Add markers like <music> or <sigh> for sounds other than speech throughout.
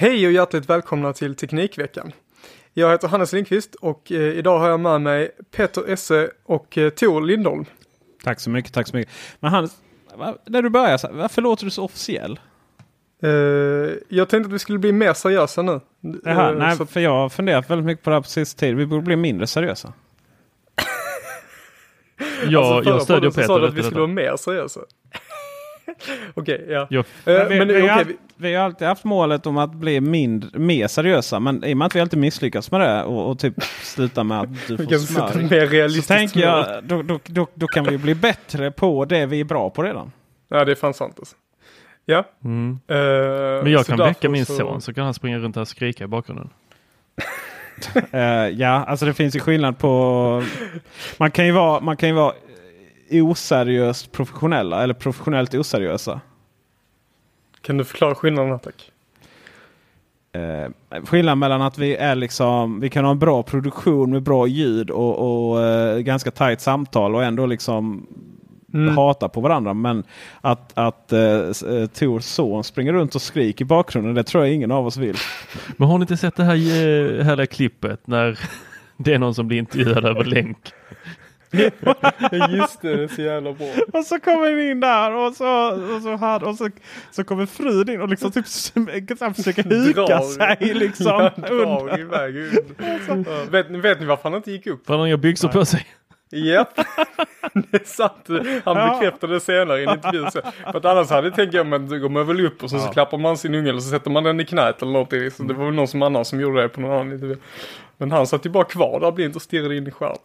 Hej och hjärtligt välkomna till Teknikveckan. Jag heter Hannes Lindqvist och eh, idag har jag med mig Peter Esse och eh, Tor Lindholm. Tack så mycket, tack så mycket. Men Hannes, när du börjar, varför låter du så officiell? Eh, jag tänkte att vi skulle bli mer seriösa nu. Jaha, Eh, nej, så- för jag har funderat väldigt mycket på det här på sista tid. Vi borde bli mindre seriösa. Ja, alltså, jag stödjer sa Peter du att rätt vi skulle vara mer seriösa. <laughs> Okej, ja. Jag, Eh, Men vi, men vi, okej, har, all- vi- har alltid haft målet om att bli mindre, mer seriösa. Men i och med att vi alltid misslyckas med det och, och typ slutar med att du <laughs> får smör. mer Så tänker jag, då, då, då, då kan vi bli bättre på det vi är bra på redan. Ja, det är fan sant alltså. Ja. mm. eh, Men jag kan väcka min så- son så kan han springa runt här och skrika i bakgrunden. <laughs> Eh, ja, alltså det finns ju skillnad på... Man kan ju vara, man kan ju vara oseriöst professionella eller professionellt oseriösa. Kan du förklara skillnaden här tack? Eh, skillnad mellan att vi är liksom, vi kan ha en bra produktion med bra ljud och, och eh, ganska tajt samtal och ändå liksom Mm. hata på varandra. Men att, att eh, eh, Tors son springer runt och skriker i bakgrunden, det tror jag ingen av oss vill. Men har ni inte sett det här eh, härliga klippet när <laughs> det är någon som blir intervjuad över länk? <laughs> Just det, det är så jävla bra. Och så kommer vi in där och så, och så, här, och så, så kommer frun in och liksom typ <laughs> försöker huka Drar. sig <laughs> liksom Ja, drar iväg vet, ni- vet ni varför han inte gick upp? För han har byxor på sig. Japp, <laughs> det är sant. Han Ja. bekräftade det senare i en intervju. För att annars hade jag tänkt, ja men då går man väl upp och så, så klappar man sin unge eller så sätter man den i knät eller någonting. Så det var väl någon som annan som gjorde det på någon annan intervju. Men han satt ju bara kvar där blint och stirrade in i skärmen.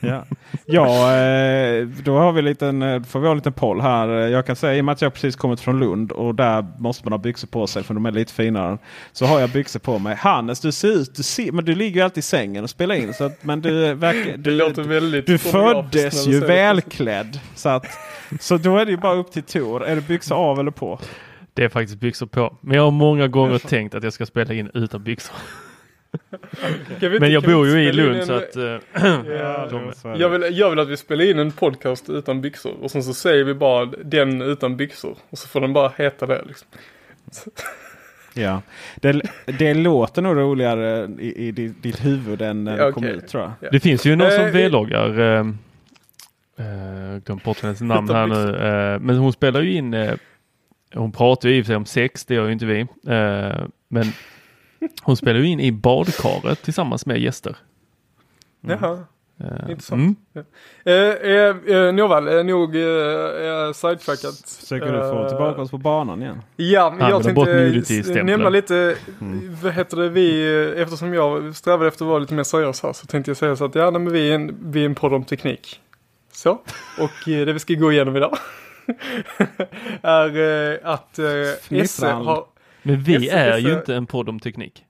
Ja, ja eh, då har vi en liten, eh, får vi ha en liten poll här. Jag kan säga i och med att jag precis kommit från Lund och där måste man ha byxor på sig för de är lite finare. Så har jag byxor på mig. Hannes, du ser ut, du ser, men du ligger ju alltid i sängen och spelar in. Så att, men du, verkar, Det du, låter väldigt du föddes ju välklädd. Så, att, så då är det ju bara upp till Tor. Är det byxor av eller på? Det är faktiskt byxor på. Men jag har många gånger tänkt att jag ska spela in utan byxor. Vi Men jag bor ju i Lund en- så att... eh, Ja, de- jag, vill, jag vill att vi spelar in en podcast utan byxor och sen så säger vi bara den utan byxor. Och så får den bara heta det liksom. Ja. Det, det låter nog roligare i, i ditt, ditt huvud än när det Ja, kom ut tror jag. Ja. Det finns ju någon som Eh, vloggar. Eh, eh, glömt bort hennes namn här nu. Eh, men hon spelar ju in. Hon pratar ju i och för sig om sex, det gör ju inte vi. Men hon spelar ju in i badkaret tillsammans med gäster. Jaha. Eh, Intressant. mm. Eh, eh, eh, Nåväl, nog eh, sidetrackat. Försöker du få Eh, tillbaka oss på banan igen? Ja, men jag tänkte nämna lite, vad heter det, vi, eftersom jag strävar efter att vara lite mer seriös här så tänkte jag säga så att ja, nej, men vi är en, vi är en podd om teknik. Så, och det vi ska gå igenom idag <laughs> är att eh, Fnittran. har, Men vi Esse- är ju inte en podd om teknik.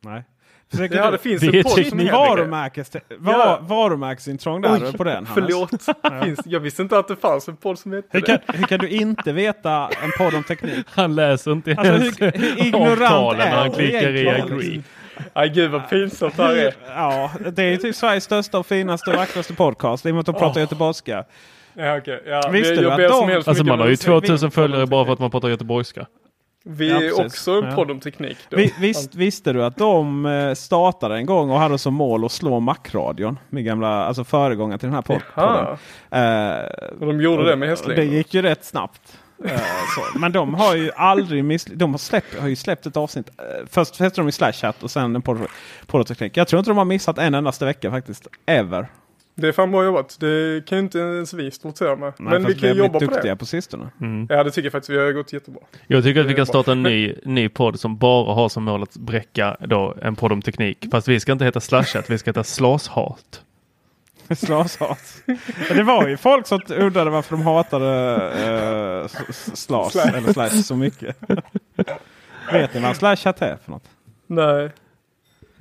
Nej. Försöker Ja, det finns Vi en är podd som det. Varumärkes, var, Ja. Varumärkesintrång där på den. Hannes. Förlåt. <laughs> Finns, jag visste inte att det fanns en podd som hette Hur kan, det. hur kan du inte veta en podd om teknik? Han läser inte Alltså, ens hur- hur ignorant avtalen när är han du klickar i agree. Aj gud vad pinsamt det här är. Ja, det är ju typ Sveriges största och finaste och vackraste podcast. I och med att de pratar göteborgska. Ja, okej. Ja, Visste vi, du att de- Alltså man har ju ursäkt. 2000 följare bara för att man pratar göteborgska. Vi Ja, är också en podd om teknik. Vi, visst, visste du att de eh, startade en gång och hade som mål att slå Macradion? Min gamla alltså föregångare till den här pod- podden. Eh, Och de gjorde det med och det hästlängder. gick ju rätt snabbt. Så. Men de har ju aldrig miss... De har, släppt, har ju släppt ett avsnitt. Eh, först hette de i Slashat och sen en podd- poddteknik. Jag tror inte de har missat en endaste vecka faktiskt. Ever. Det är fan bra jobbat. Det kan ju inte ens vi stoltsera med. Nej, Men vi kan har ju jobba på det. på sistone. Ja det tycker jag faktiskt vi har gått jättebra. Jag tycker att vi kan starta en ny, <laughs> ny podd som bara har som mål att bräcka då en podd om teknik. Fast vi ska inte heta Slashat, vi ska heta Slashat. <laughs> Slashat. Det var ju folk som undrade varför de hatade uh, slas Slash. eller slash så mycket. <laughs> Vet ni vad slashat är för något? Nej.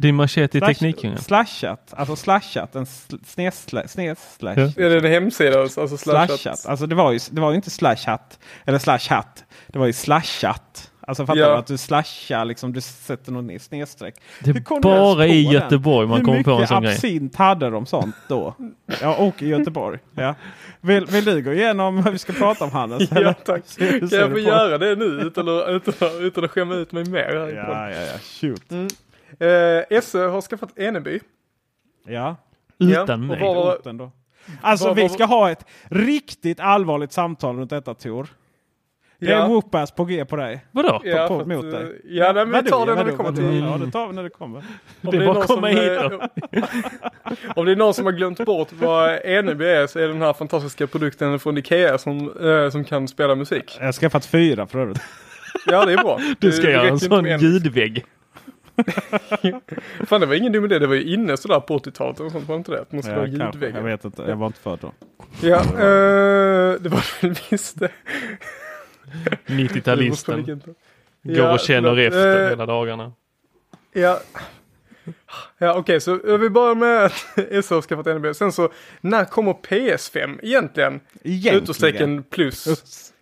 Din machete i Slash- Teknikdjungeln. Slashat, alltså slashat, en snes-slash. Snes slash. Ja. Är det en hemsida alltså? alltså slashat? Slashat. Alltså det var ju, det var ju inte slashat eller slashhat. Det var ju slashat. Alltså fattar Ja. du att du slashar liksom, du sätter någon snedstreck. Det Hur är bara i? Göteborg man kommer på en sån Hur grej. mycket absint hade de sånt då? Ja, och i Göteborg. Ja. Vill, vill du gå igenom vad vi ska prata om Hannes? <laughs> Ja eller? tack. <laughs> Hur Kan jag få göra det nu utan att, utan, att- utan att skämma ut mig mer? Ja, ja, ja. Shoot. Eh, SE har skaffat Eneby. Ja. Utan Ja, mig. vad- Piloten då. Alltså vad- vi vad- ska ha ett riktigt allvarligt samtal runt detta Tor. Det är Ja. whoopass på G på dig. Vadå? Ja, på- att, mot eh, dig. Ja, nej, men vi tar det när det kommer till... Ja, det tar vi när det kommer. Om Det är bara komma som, hit eh, <laughs> Om det är någon som har glömt bort vad Eneby är så är det den här fantastiska produkten från Ikea som, eh, som kan spela musik. Jag har skaffat fyra för övrigt. Ja, det är bra. Du Det- ska det göra en sån ljudvägg. <laughs> Fan, det var ingen dum idé. Det var ju inne sådär på 80-talet och sånt, var det inte det? Att man skulle ha Ja, kanske. Jag ljudväggar. vet inte, jag var inte född då. Ja, eh, det var väl visst det. 90-talisten. Går Ja, och känner förlåt. efter Eh, hela dagarna. Ja, ja okej så vi börjar med att <laughs> SE har skaffat NB. Sen så, när kommer PS5 egentligen? Egentligen. Utropstecken plus. <laughs> <laughs>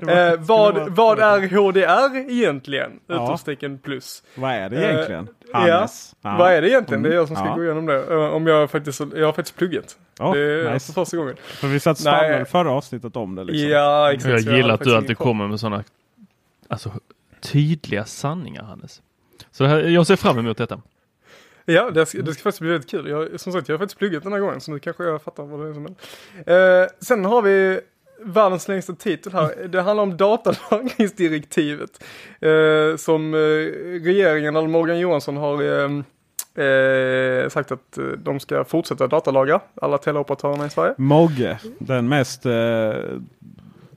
var- eh, vad, vad är HDR egentligen? Ja. Utropstecken plus. Vad är det egentligen? Eh, Hannes? Ja. Vad är det egentligen? Det är jag som ska Ja. gå igenom det. Eh, Om jag faktiskt, jag har faktiskt pluggat. Oh, det är nice. för första gången. För vi satt svamlade förra avsnittet om det. Liksom. Ja, exakt. Jag gillar att faktiskt du alltid kommer med sådana alltså, tydliga sanningar Hannes. Så det här, jag ser fram emot detta. Ja, det ska, det ska faktiskt bli väldigt kul. Jag, som sagt, jag har faktiskt pluggat den här gången så nu kanske jag fattar vad det är som händer. Eh, sen har vi världens längsta titel här. Det handlar om datalagringsdirektivet. Eh, som eh, regeringen, eller Morgan Johansson har eh, eh, sagt att eh, de ska fortsätta datalagra alla teleoperatörerna i Sverige. Mogge, den mest eh,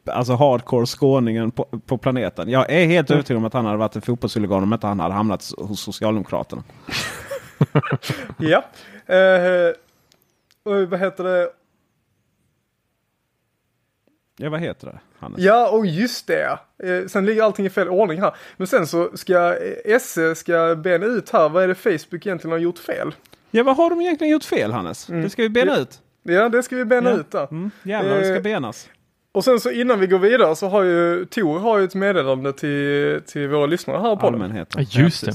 alltså hardcore skåningen på, på planeten. Jag är helt övertygad om att han hade varit en fotbollshuligan om inte han hade hamnat hos Socialdemokraterna. <laughs> Ja. Eh, och vad heter det? Ja, vad heter det? Hannes? Ja, och just det. Eh, sen ligger allting i fel ordning här. Men sen så ska eh, SE ska bena ut här, vad är det Facebook egentligen har gjort fel? Ja, vad har de egentligen gjort fel Hannes? Det ska vi bena ut. Ja, det ska vi bena Ja. ut där. Mm, jävlar, det ska Eh, benas. Och sen så innan vi går vidare så har ju Tor har ju ett meddelande till, till våra lyssnare här på. Allmänheten. Ja, just det.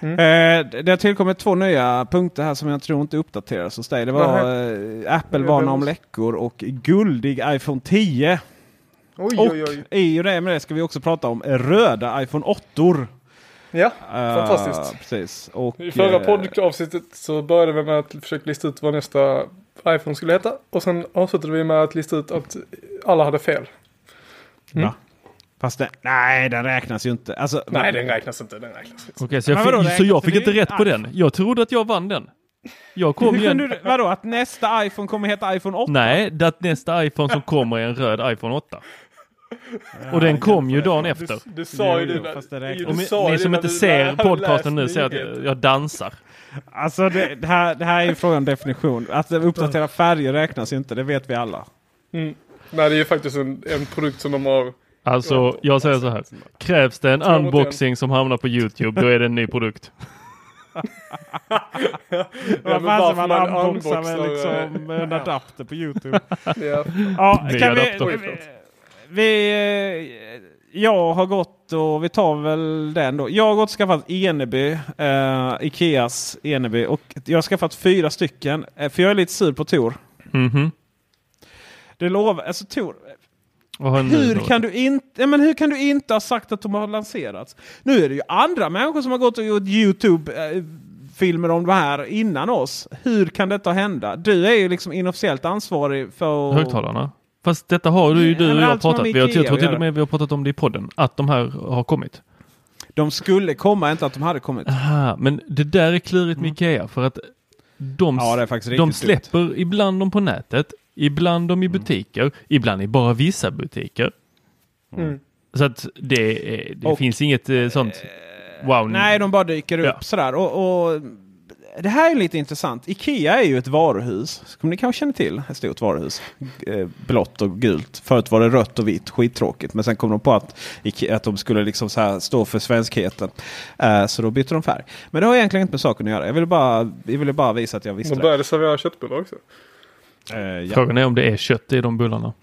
Eh, det har tillkommit två nya punkter här som jag tror inte uppdateras hos dig. Det var eh, Apple varnar om läckor och guldig iPhone 10. Oj, Och oj, oj. i och det med det ska vi också prata om röda iPhone 8. Ja, Eh, fantastiskt. Precis. Och, I förra eh, poddavsnittet så började vi med att försöka lista ut vad nästa iPhone skulle heta. Och sen avslutade vi med att lista ut att alla hade fel. Va? Fast det, nej, den räknas ju inte. Alltså, Nej, den räknas inte. Den räknas inte. Okej, så, jag vadå, fick, så jag fick inte rätt på den. Jag trodde att jag vann den. Jag kom igen. du, vadå, att nästa iPhone kommer heta iPhone 8? Nej, det att nästa iPhone som kommer är en röd iPhone 8. Och den kom ju dagen efter. Du sa ju det. Du ni som inte du ser podcasten nu ser att jag dansar. Alltså det, det, här, det här är ju frågan om definition. Att uppdatera färger räknas ju inte, det vet vi alla. Mm. Nej, det är ju faktiskt en, en produkt som de har Alltså, jag säger så här. Krävs det en 281. unboxing som hamnar på Youtube, då är det en ny produkt. <laughs> Vad fan som varför man unboxar med, liksom, med en adapter på Youtube. Ja. Ja, kan vi, vi, vi, eh, jag har gått och vi tar väl den då. Jag har gått och skaffat Eneby, eh, Ikeas Eneby och jag har skaffat fyra stycken. Eh, för jag är lite sur på Tor. Mhm. Det lovar, alltså Tor, hur kan, du inte, ja, men hur kan du inte ha sagt att de har lanserats? Nu är det ju andra människor som har gått och gjort Youtube-filmer om det här innan oss. Hur kan detta hända? Du är ju liksom inofficiellt ansvarig för... Högtalarna? Fast detta har du ju du och jag pratat. Vi har, jag tror till och med vi har pratat om det i podden. Att de här har kommit. De skulle komma, inte att de hade kommit. Aha, men det där är klurigt med Ikea för att de, Mm. Ja, det är faktiskt de släpper ibland dem på nätet, ibland dem i butiker, ibland i bara vissa butiker. Mm. Så att det, det Och- finns inget eh, sånt wow. Nej, de bara dyker upp Ja. sådär. Och, och det här är lite intressant. Ikea är ju ett varuhus. Som ni kanske känner till. Ett stort varuhus. Eh, blått och gult. Förut var det rött och vitt. Skittråkigt. Men sen kom de på att, Ikea, att de skulle liksom så här stå för svenskheten. Eh, så då bytte de färg. Men det har egentligen inte med saken att göra. Jag ville bara, jag ville bara visa att jag visste De det. började servera köttbullar också. Eh, ja. Frågan är om det är kött i de bullarna. <laughs>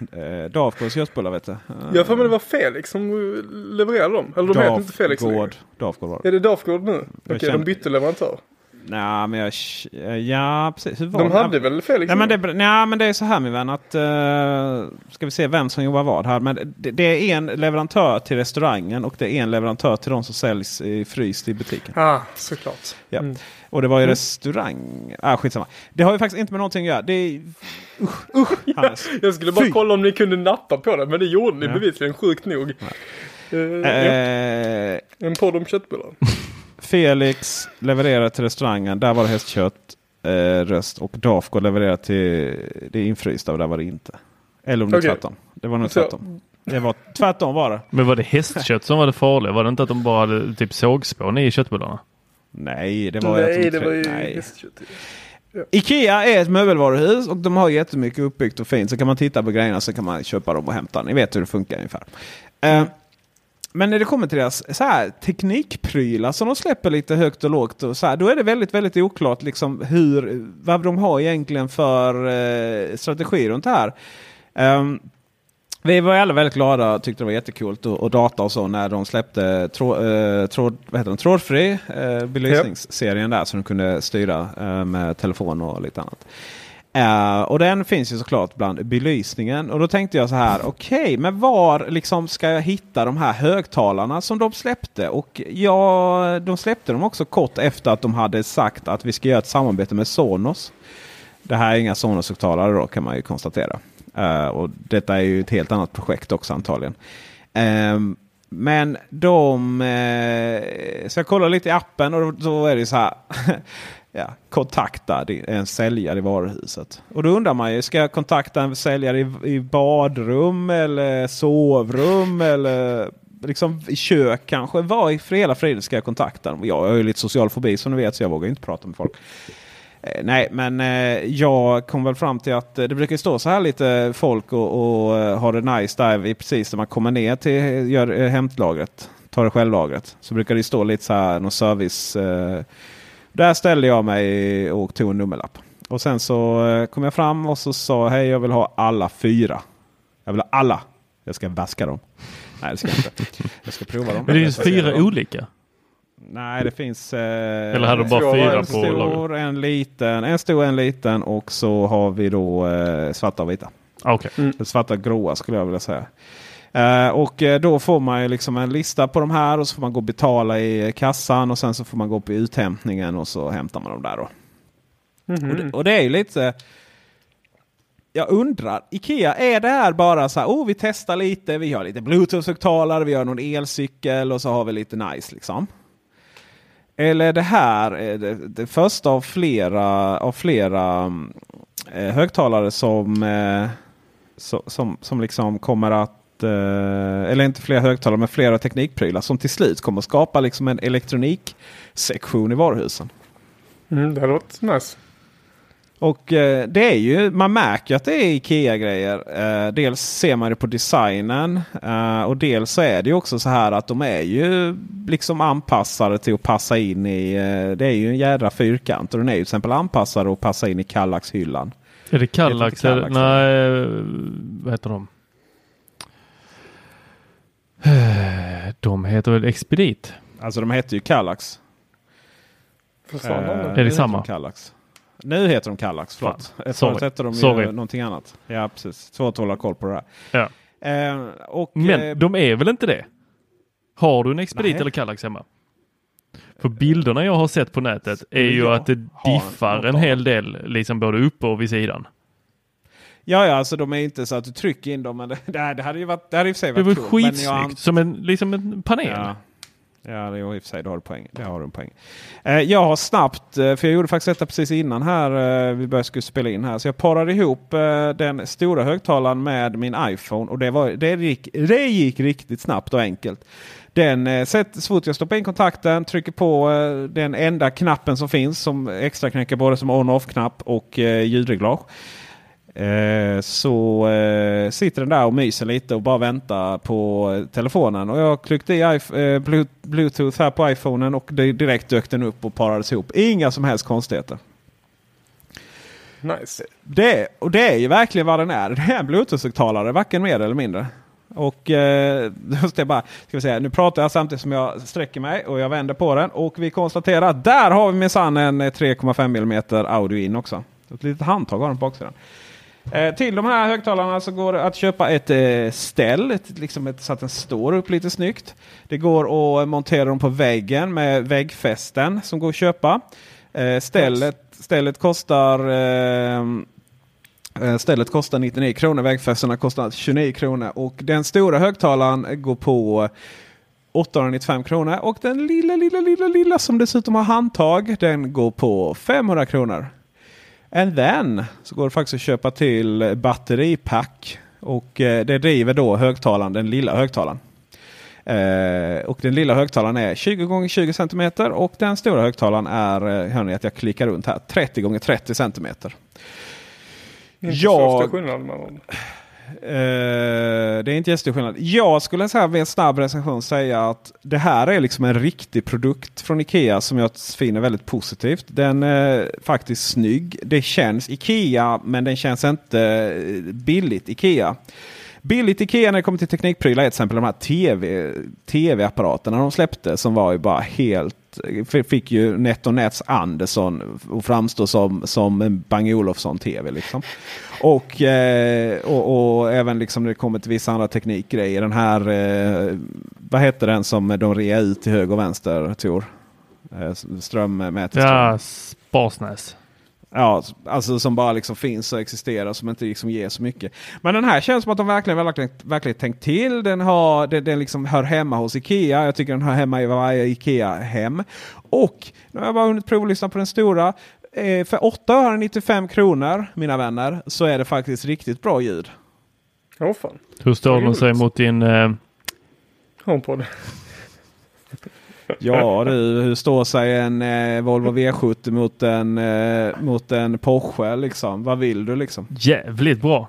<laughs> Eh, Dafgårds köttbullar vet du. Jag har för mig det var Felix som eh, levererade dem. Eller de heter inte Felix längre. Dafgård. Var det. Är det Dafgård nu? Okej, känner- de bytte leverantör. Nej, men jag... eh, Ja, precis. Hur var De det? hade väl Felix Nej men, det, nej men det är så här min vän att... eh, ska vi se vem som jobbar vad här. Men det, det är en leverantör till restaurangen och det är en leverantör till de som säljs i fryst i butiken. Ah, såklart. Ja. Mm. Och det var ju restaurang... Ah, skitsamma. Det har ju faktiskt inte med någonting att göra. Det är... Usch, usch <laughs> Hannes. Jag skulle bara Fy. kolla om ni kunde nappa på det, men det gjorde ni Ja. bevisligen sjukt nog. Eh, ja. Eh, En podd om köttbullar. <laughs> Felix levererar till restaurangen. Där var det hästkött, eh, röst. Och Dafgård levererar till det infrysta och där var det inte. Eller om det Okej. tvärtom. Det var nog tvärtom. Det var tvärtom var det. Men var det hästkött som var det farliga? Var det inte att de bara hade typ sågspån i köttbullarna? Nej, det var Nej, inte det var ju Nej. hästkött. Ikea är ett möbelvaruhus och de har jättemycket uppbyggt och fint. Så kan man titta på grejerna så kan man köpa dem och hämta. Ni vet hur det funkar ungefär. Eh, men när det kommer till deras så här, teknikprylar som de släpper lite högt och lågt. Och så här, då är det väldigt, väldigt oklart liksom hur, vad de har egentligen för eh, strategi runt det här. Ehm, vi var alla väldigt glada och tyckte det var jättekult och, och data och så när de släppte trå, eh, tråd, vad heter den? trådfri eh, belysningsserien där som de kunde styra eh, med telefon och lite annat. Uh, och den finns ju såklart bland belysningen. Och då tänkte jag så här, okej, men var liksom ska jag hitta de här högtalarna som de släppte? Och ja, de släppte dem också kort efter att de hade sagt att vi ska göra ett samarbete med Sonos. Det här är inga Sonos-högtalare då kan man ju konstatera. Uh, och detta är ju ett helt annat projekt också antagligen. Uh, men de... Eh, så jag kollar lite i appen och då, då är det så här. <laughs> ja, kontakta en säljare i varuhuset. Och då undrar man ju, ska jag kontakta en säljare i, i badrum eller sovrum eller liksom i kök kanske? Vad i för hela friden ska jag kontakta dem? Jag har ju lite social fobi som ni vet så jag vågar inte prata med folk. Eh, nej, men eh, jag kom väl fram till att eh, det brukar stå så här lite folk och, och eh, har det nice där i precis när man kommer ner till gör, eh, hämtlagret. Tar det självlagret. Så brukar det stå lite så här någon service. Eh, där ställde jag mig och tog en nummerlapp. Och sen så eh, kom jag fram och så sa hej jag vill ha alla fyra. Jag vill ha alla. Jag ska vaska dem. Nej det ska jag inte. Jag ska prova dem. Men det se fyra dem. olika. Nej det finns... Eh, Eller hade de bara fyra en på en lager? stor, en liten, en stor, en liten och så har vi då eh, svarta och vita. Ah, Okej. Eller Svarta och gråa skulle jag vilja säga. Eh, och eh, då får man ju liksom en lista på de här och så får man gå och betala i kassan och sen så får man gå på uthämtningen och så hämtar man dem där då. Mhm. Och, det, och det är ju lite... Jag undrar, Ikea, är det här bara så här, oh vi testar lite, vi har lite bluetooth-högtalare, vi har någon elcykel och så har vi lite nice liksom. Eller är det här är det, det första av flera, av flera mm, eh, högtalare som, eh, så, som, som liksom kommer att eh, eller inte fler högtalare men flera teknikprylar som till slut kommer att skapa liksom en elektroniksektion i varuhusen. Mm, det varit nice. Och eh, det är ju, man märker att det är Ikea-grejer. Eh, dels ser man det på designen och dels så är det också så här att de är ju liksom anpassade till att passa in i. Det är ju en jädra fyrkant och den är ju till exempel anpassad att passa in i Kallax-hyllan. Är det Kallax? Heter det Kallax, Nej, vad heter de? <sighs> De heter väl Expedit? Alltså de heter ju Kallax. Försvann de Eh? Är det samma? de Kallax. Nu heter de Kallax, förlåt. Förut hette de Sorry. ju någonting annat. Ja, precis. Svårt att hålla koll på det Ja. där. Eh, och, Men eh, de är väl inte det? Har du en Expedit Nej. eller Kallax hemma? För bilderna jag har sett på nätet är ju Jag att det diffar en hel del, liksom både uppe och vid sidan. Ja, ja, alltså de är inte så att du trycker in dem. Men det, <laughs> det, här- det hade ju varit, det hade i och för sig Det varit var coolt, men jag skitsnyggt, som en, liksom en panel. Ja, ja det är i och för sig, det har du poäng. Det har du en poäng. Eh, jag har snabbt, eh, för jag gjorde faktiskt detta precis innan här eh, vi började spela in här. Så jag parade ihop eh, den stora högtalaren med min iPhone och det, var, det, gick, det gick riktigt snabbt och enkelt. Den eh, så fort jag stoppar in kontakten, trycker på eh, den enda knappen som finns som extra knäcker både som on och off-knapp och ljudreglage. Eh, så eh, sitter den där och myser lite och bara väntar på telefonen. Och jag klickade i eh, Blu- Bluetooth här på iPhonen och det direkt dök den upp och parades ihop. Inga som helst konstigheter. Nice. Det, och det är ju verkligen vad den är. Det är en Bluetooth-högtalare, varken mer eller mindre. Och eh, <laughs> ska jag bara, ska vi säga, nu pratar jag samtidigt som jag sträcker mig och jag vänder på den. Och vi konstaterar att där har vi minsann en eh, 3,5 mm audio in också. Ett litet handtag har den på baksidan. Eh, Eh, till de här högtalarna så går det att köpa ett eh, ställ ett, liksom ett, så att den står upp lite snyggt. Det går att montera dem på väggen med väggfästen som går att köpa. Eh, stället, stället kostar eh, eh, Stället kostar 99 kronor, väggfästena kostar 29 kronor och den stora högtalaren går på 895 kronor och den lilla, lilla, lilla, lilla som dessutom har handtag den går på 500 kronor. And then så går det faktiskt att köpa till batteripack. Och eh, det driver då högtalaren, den lilla högtalaren. Eh, och den lilla högtalaren är 20 x 20 cm och den stora högtalaren är, eh, hör ni att jag klickar runt här, 30 x 30 cm. Inte Jag- så stor skillnad mellan. Eh, det är inte jättestor skillnad. Jag skulle så här vid en snabb recension säga att det här är liksom en riktig produkt från Ikea som jag finner väldigt positivt. Den är faktiskt snygg. Det känns Ikea men den känns inte billigt Ikea. Billigt Ikea när det kommer till teknikprylar är till exempel de här TV, TV-apparaterna de släppte som var ju bara helt Fick ju NetOnNets Andersson att framstå som, som en Bang-Olofsson-TV. Liksom. Och, eh, och, och även liksom när det kommer till vissa andra teknikgrejer. Den här, eh, vad heter den som de rear ut till höger och vänster Tor? Eh, Strömmätare. Ja, Sparsnäs. Ja, alltså som bara liksom finns och existerar som inte liksom ger så mycket. Men den här känns som att de verkligen, verkligen, verkligen tänkt till. Den, har, den, den liksom hör hemma hos Ikea. Jag tycker den hör hemma i varje Ikea-hem. Och nu har jag bara hunnit provlyssna på den stora. Eh, för 895 kronor, mina vänner, så är det faktiskt riktigt bra ljud. Åh fan. Hur står den sig mot din... Eh, HomePod. Ja du, hur står sig en eh, Volvo V70 mot en, eh, mot en Porsche liksom? Vad vill du liksom? jävligt bra.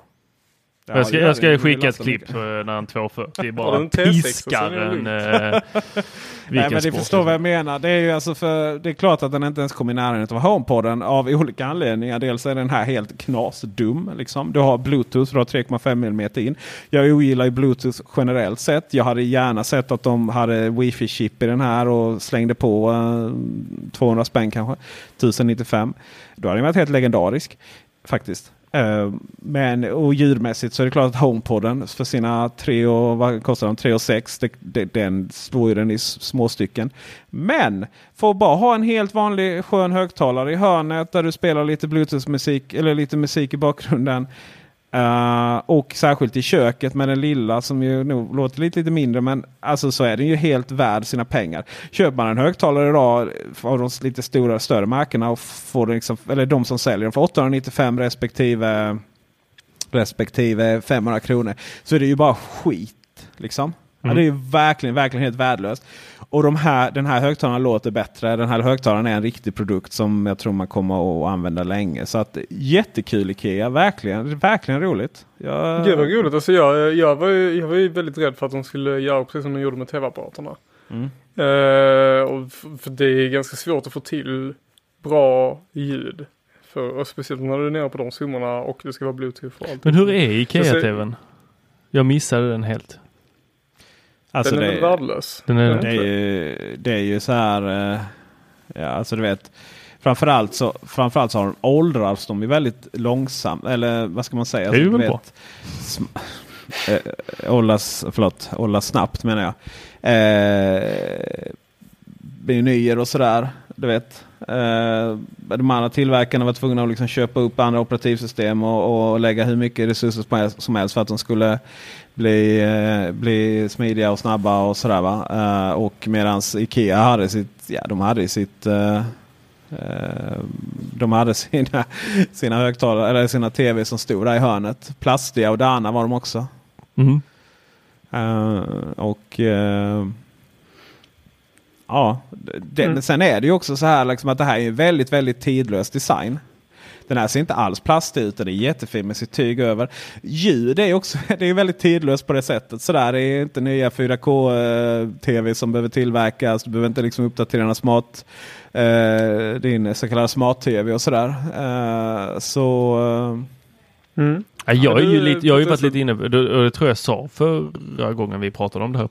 Ja, jag ska, jag ska det. skicka ett klipp mycket. eh, när han 240 Har du bara en T6 så piskar är det en... Eh, <laughs> Nej, men ni förstår vad som- jag menar. Det är ju alltså för det är klart att den inte ens kommer i närheten av HomePoden av olika anledningar. Dels är den här helt knasdum. Liksom. Du har Bluetooth, du har 3,5 mm in. Jag ogillar ju Bluetooth generellt sett. Jag hade gärna sett att de hade wifi-chip i den här och slängde på eh, 200 spänn kanske. 1095. Då hade den varit helt legendarisk faktiskt. Eh, men och ljudmässigt så är det klart att HomePoden för sina 3 och vad kostar de? 3 och 6. Det, det, den slår ju den i små stycken. Men får bara ha en helt vanlig skön högtalare i hörnet där du spelar lite Bluetooth-musik eller lite musik i bakgrunden. Eh, och särskilt i köket med den lilla som ju nog låter lite, lite mindre. Men alltså så är den ju helt värd sina pengar. Köper man en högtalare idag av de lite stora större märkena och får den liksom, eller de som säljer den för 895 respektive respektive 500 kronor. Så är det ju bara skit. Liksom. Ja, det är verkligen, verkligen helt värdelöst. Och de här, den här högtalaren låter bättre. Den här högtalaren är en riktig produkt som jag tror man kommer att använda länge. Så att jättekul Ikea, verkligen. Verkligen roligt. Jag... Gud vad roligt. Alltså jag, jag, var ju, jag var ju väldigt rädd för att de skulle göra precis som de gjorde med tv-apparaterna. Mm. Uh, och för det är ganska svårt att få till bra ljud. För, och speciellt när du är nere på de summorna och det ska vara bluetooth och allt. Men hur är Ikea-tvn? Jag missade den helt. Alltså den är väl värdelös? Den är, det, är ju, det är ju så här. Eh, ja, alltså du vet. Framförallt så, framförallt så har de åldras de ju väldigt långsamt. Eller vad ska man säga? Det är alltså, väl bra. åldras, förlåt, åldras snabbt menar jag. Eh, menyer och sådär. Du vet. Eh, de andra tillverkarna var tvungna att liksom köpa upp andra operativsystem och, och lägga hur mycket resurser som helst för att de skulle bli, eh, bli smidiga och snabba och sådär. Va? Eh, och medans Ikea hade sitt, ja de hade sitt eh, de hade sina, <laughs> sina högtalare eller sina tv som stod där i hörnet. Plastiga och Dana var de också. Mm. Och uh, ja, det, mm. sen är det ju också så här liksom att det här är väldigt, väldigt tidlös design. Den här ser inte alls plastig ut och det är jättefin med sitt tyg över. Ljud är också <laughs> det är väldigt tidlöst på det sättet. Så där, det är inte nya 4K-tv eh, som behöver tillverkas. Du behöver inte liksom uppdatera dina smart, eh, din så kallade smart-tv och sådär. Eh, så... Eh, mm. Jag, är ju lite, jag har ju varit lite inne på, och det tror jag sa förra gången vi pratade om det här.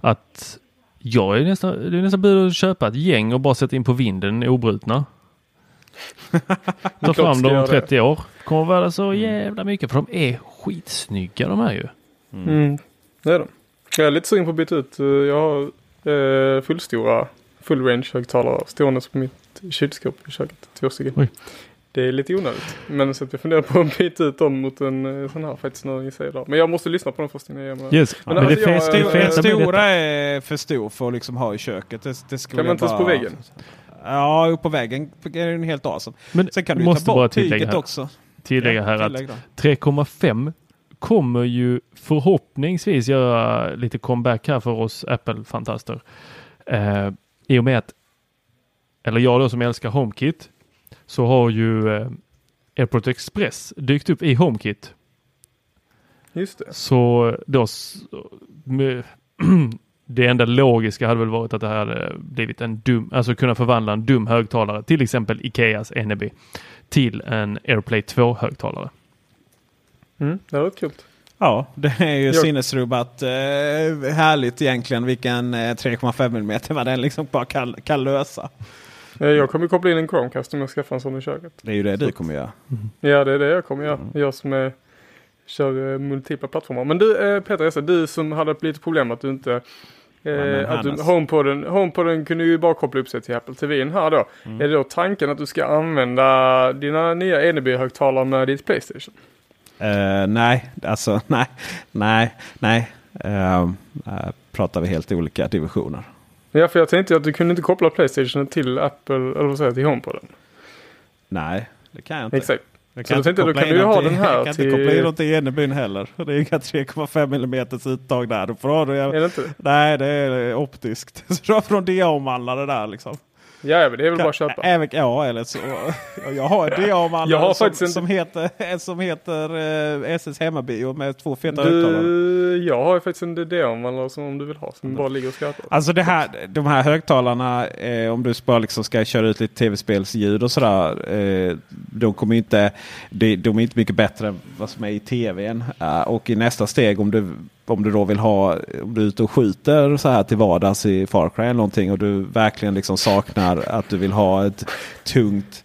Att jag är nästan, det är nästan bättre att köpa ett gäng och bara sätta in på vinden obrutna. <laughs> Ta fram dem om 30 år. Kommer vara så jävla mycket för de är skitsnygga de här ju. Mm. Mm. Det är de. Jag är lite sugen på att byta ut. Eh, jag har eh, fullstora full range högtalare stående på mitt kylskåp i köket. Två stycken. Det är lite onödigt. Men så att jag funderar på att byta ut dem mot en eh, sån här faktiskt när jag säger det. Men jag måste lyssna på dem först innan jag gör yes. Men, men alltså, det, jag, det, det stora är för stor för att liksom ha i köket. Det, det kan man inte bara... på väggen? Ja, på väggen är den helt awesome. Men Sen kan du måste ta bort tyget här, också. Tillägga här att 3,5 kommer ju förhoppningsvis göra lite comeback här för oss Apple-fantaster. Eh, I och med att, eller jag då som älskar HomeKit, så har ju eh, AirPort Express dykt upp i HomeKit. Just det. Så då med, <clears throat> det enda logiska hade väl varit att det hade blivit en dum, alltså kunna förvandla en dum högtalare, till exempel Ikeas NB, till en AirPlay 2 högtalare. Mm, det var kul. Ja, det är ju sinnesrubbat eh, härligt egentligen vilken eh, 3,5 mm vad den liksom bara kan, kan lösa. Eh, jag kommer koppla in en Chromecast om jag skaffar en sån i köket. Det är ju det du kommer göra. Mm. Ja, det är det jag kommer göra. Mm. Jag som är, kör eh, multipla plattformar. Men du eh, Peter, du som hade lite problem att du inte Eh, att du, HomePoden, HomePoden kunde ju bara koppla upp sig till Apple TV här då. Mm. Är det då tanken att du ska använda dina nya Eneby-högtalare med ditt Playstation? Uh, nej, alltså <laughs> nej, nej, nej. Uh, uh, pratar vi helt olika divisioner. Ja, för jag tänkte att du kunde inte koppla Playstation till Apple, eller vad säger jag, till HomePoden. Nej, det kan jag inte. Exakt. Jag kan så då tänkte då kan du ha den här Jag kan till... inte koppla in något till Enebyn heller. Det är inga 3,5 mm uttag där. Då får du, är det inte? Nej, det är optiskt. <laughs> Så du har från DA-omvandlare där liksom. Ja, men det är väl bara att köpa. Även, ja, eller så. Jag har en DA-omvandlare som, som, heter, <laughs> som heter eh, SS Hemmabio med två feta högtalare. Jag har faktiskt en DA-omvandlare som om du vill ha. Som mm. bara ligger och skrattar. Alltså det här, de här högtalarna, eh, om du bara liksom ska köra ut lite tv-spelsljud och sådär. Eh, de, kommer inte, de, de, är inte mycket bättre än vad som är i tvn. Uh, och i nästa steg om du om du då vill ha, om du är ute och skjuter så här till vardags i Far Cry eller någonting och du verkligen liksom saknar att du vill ha ett tungt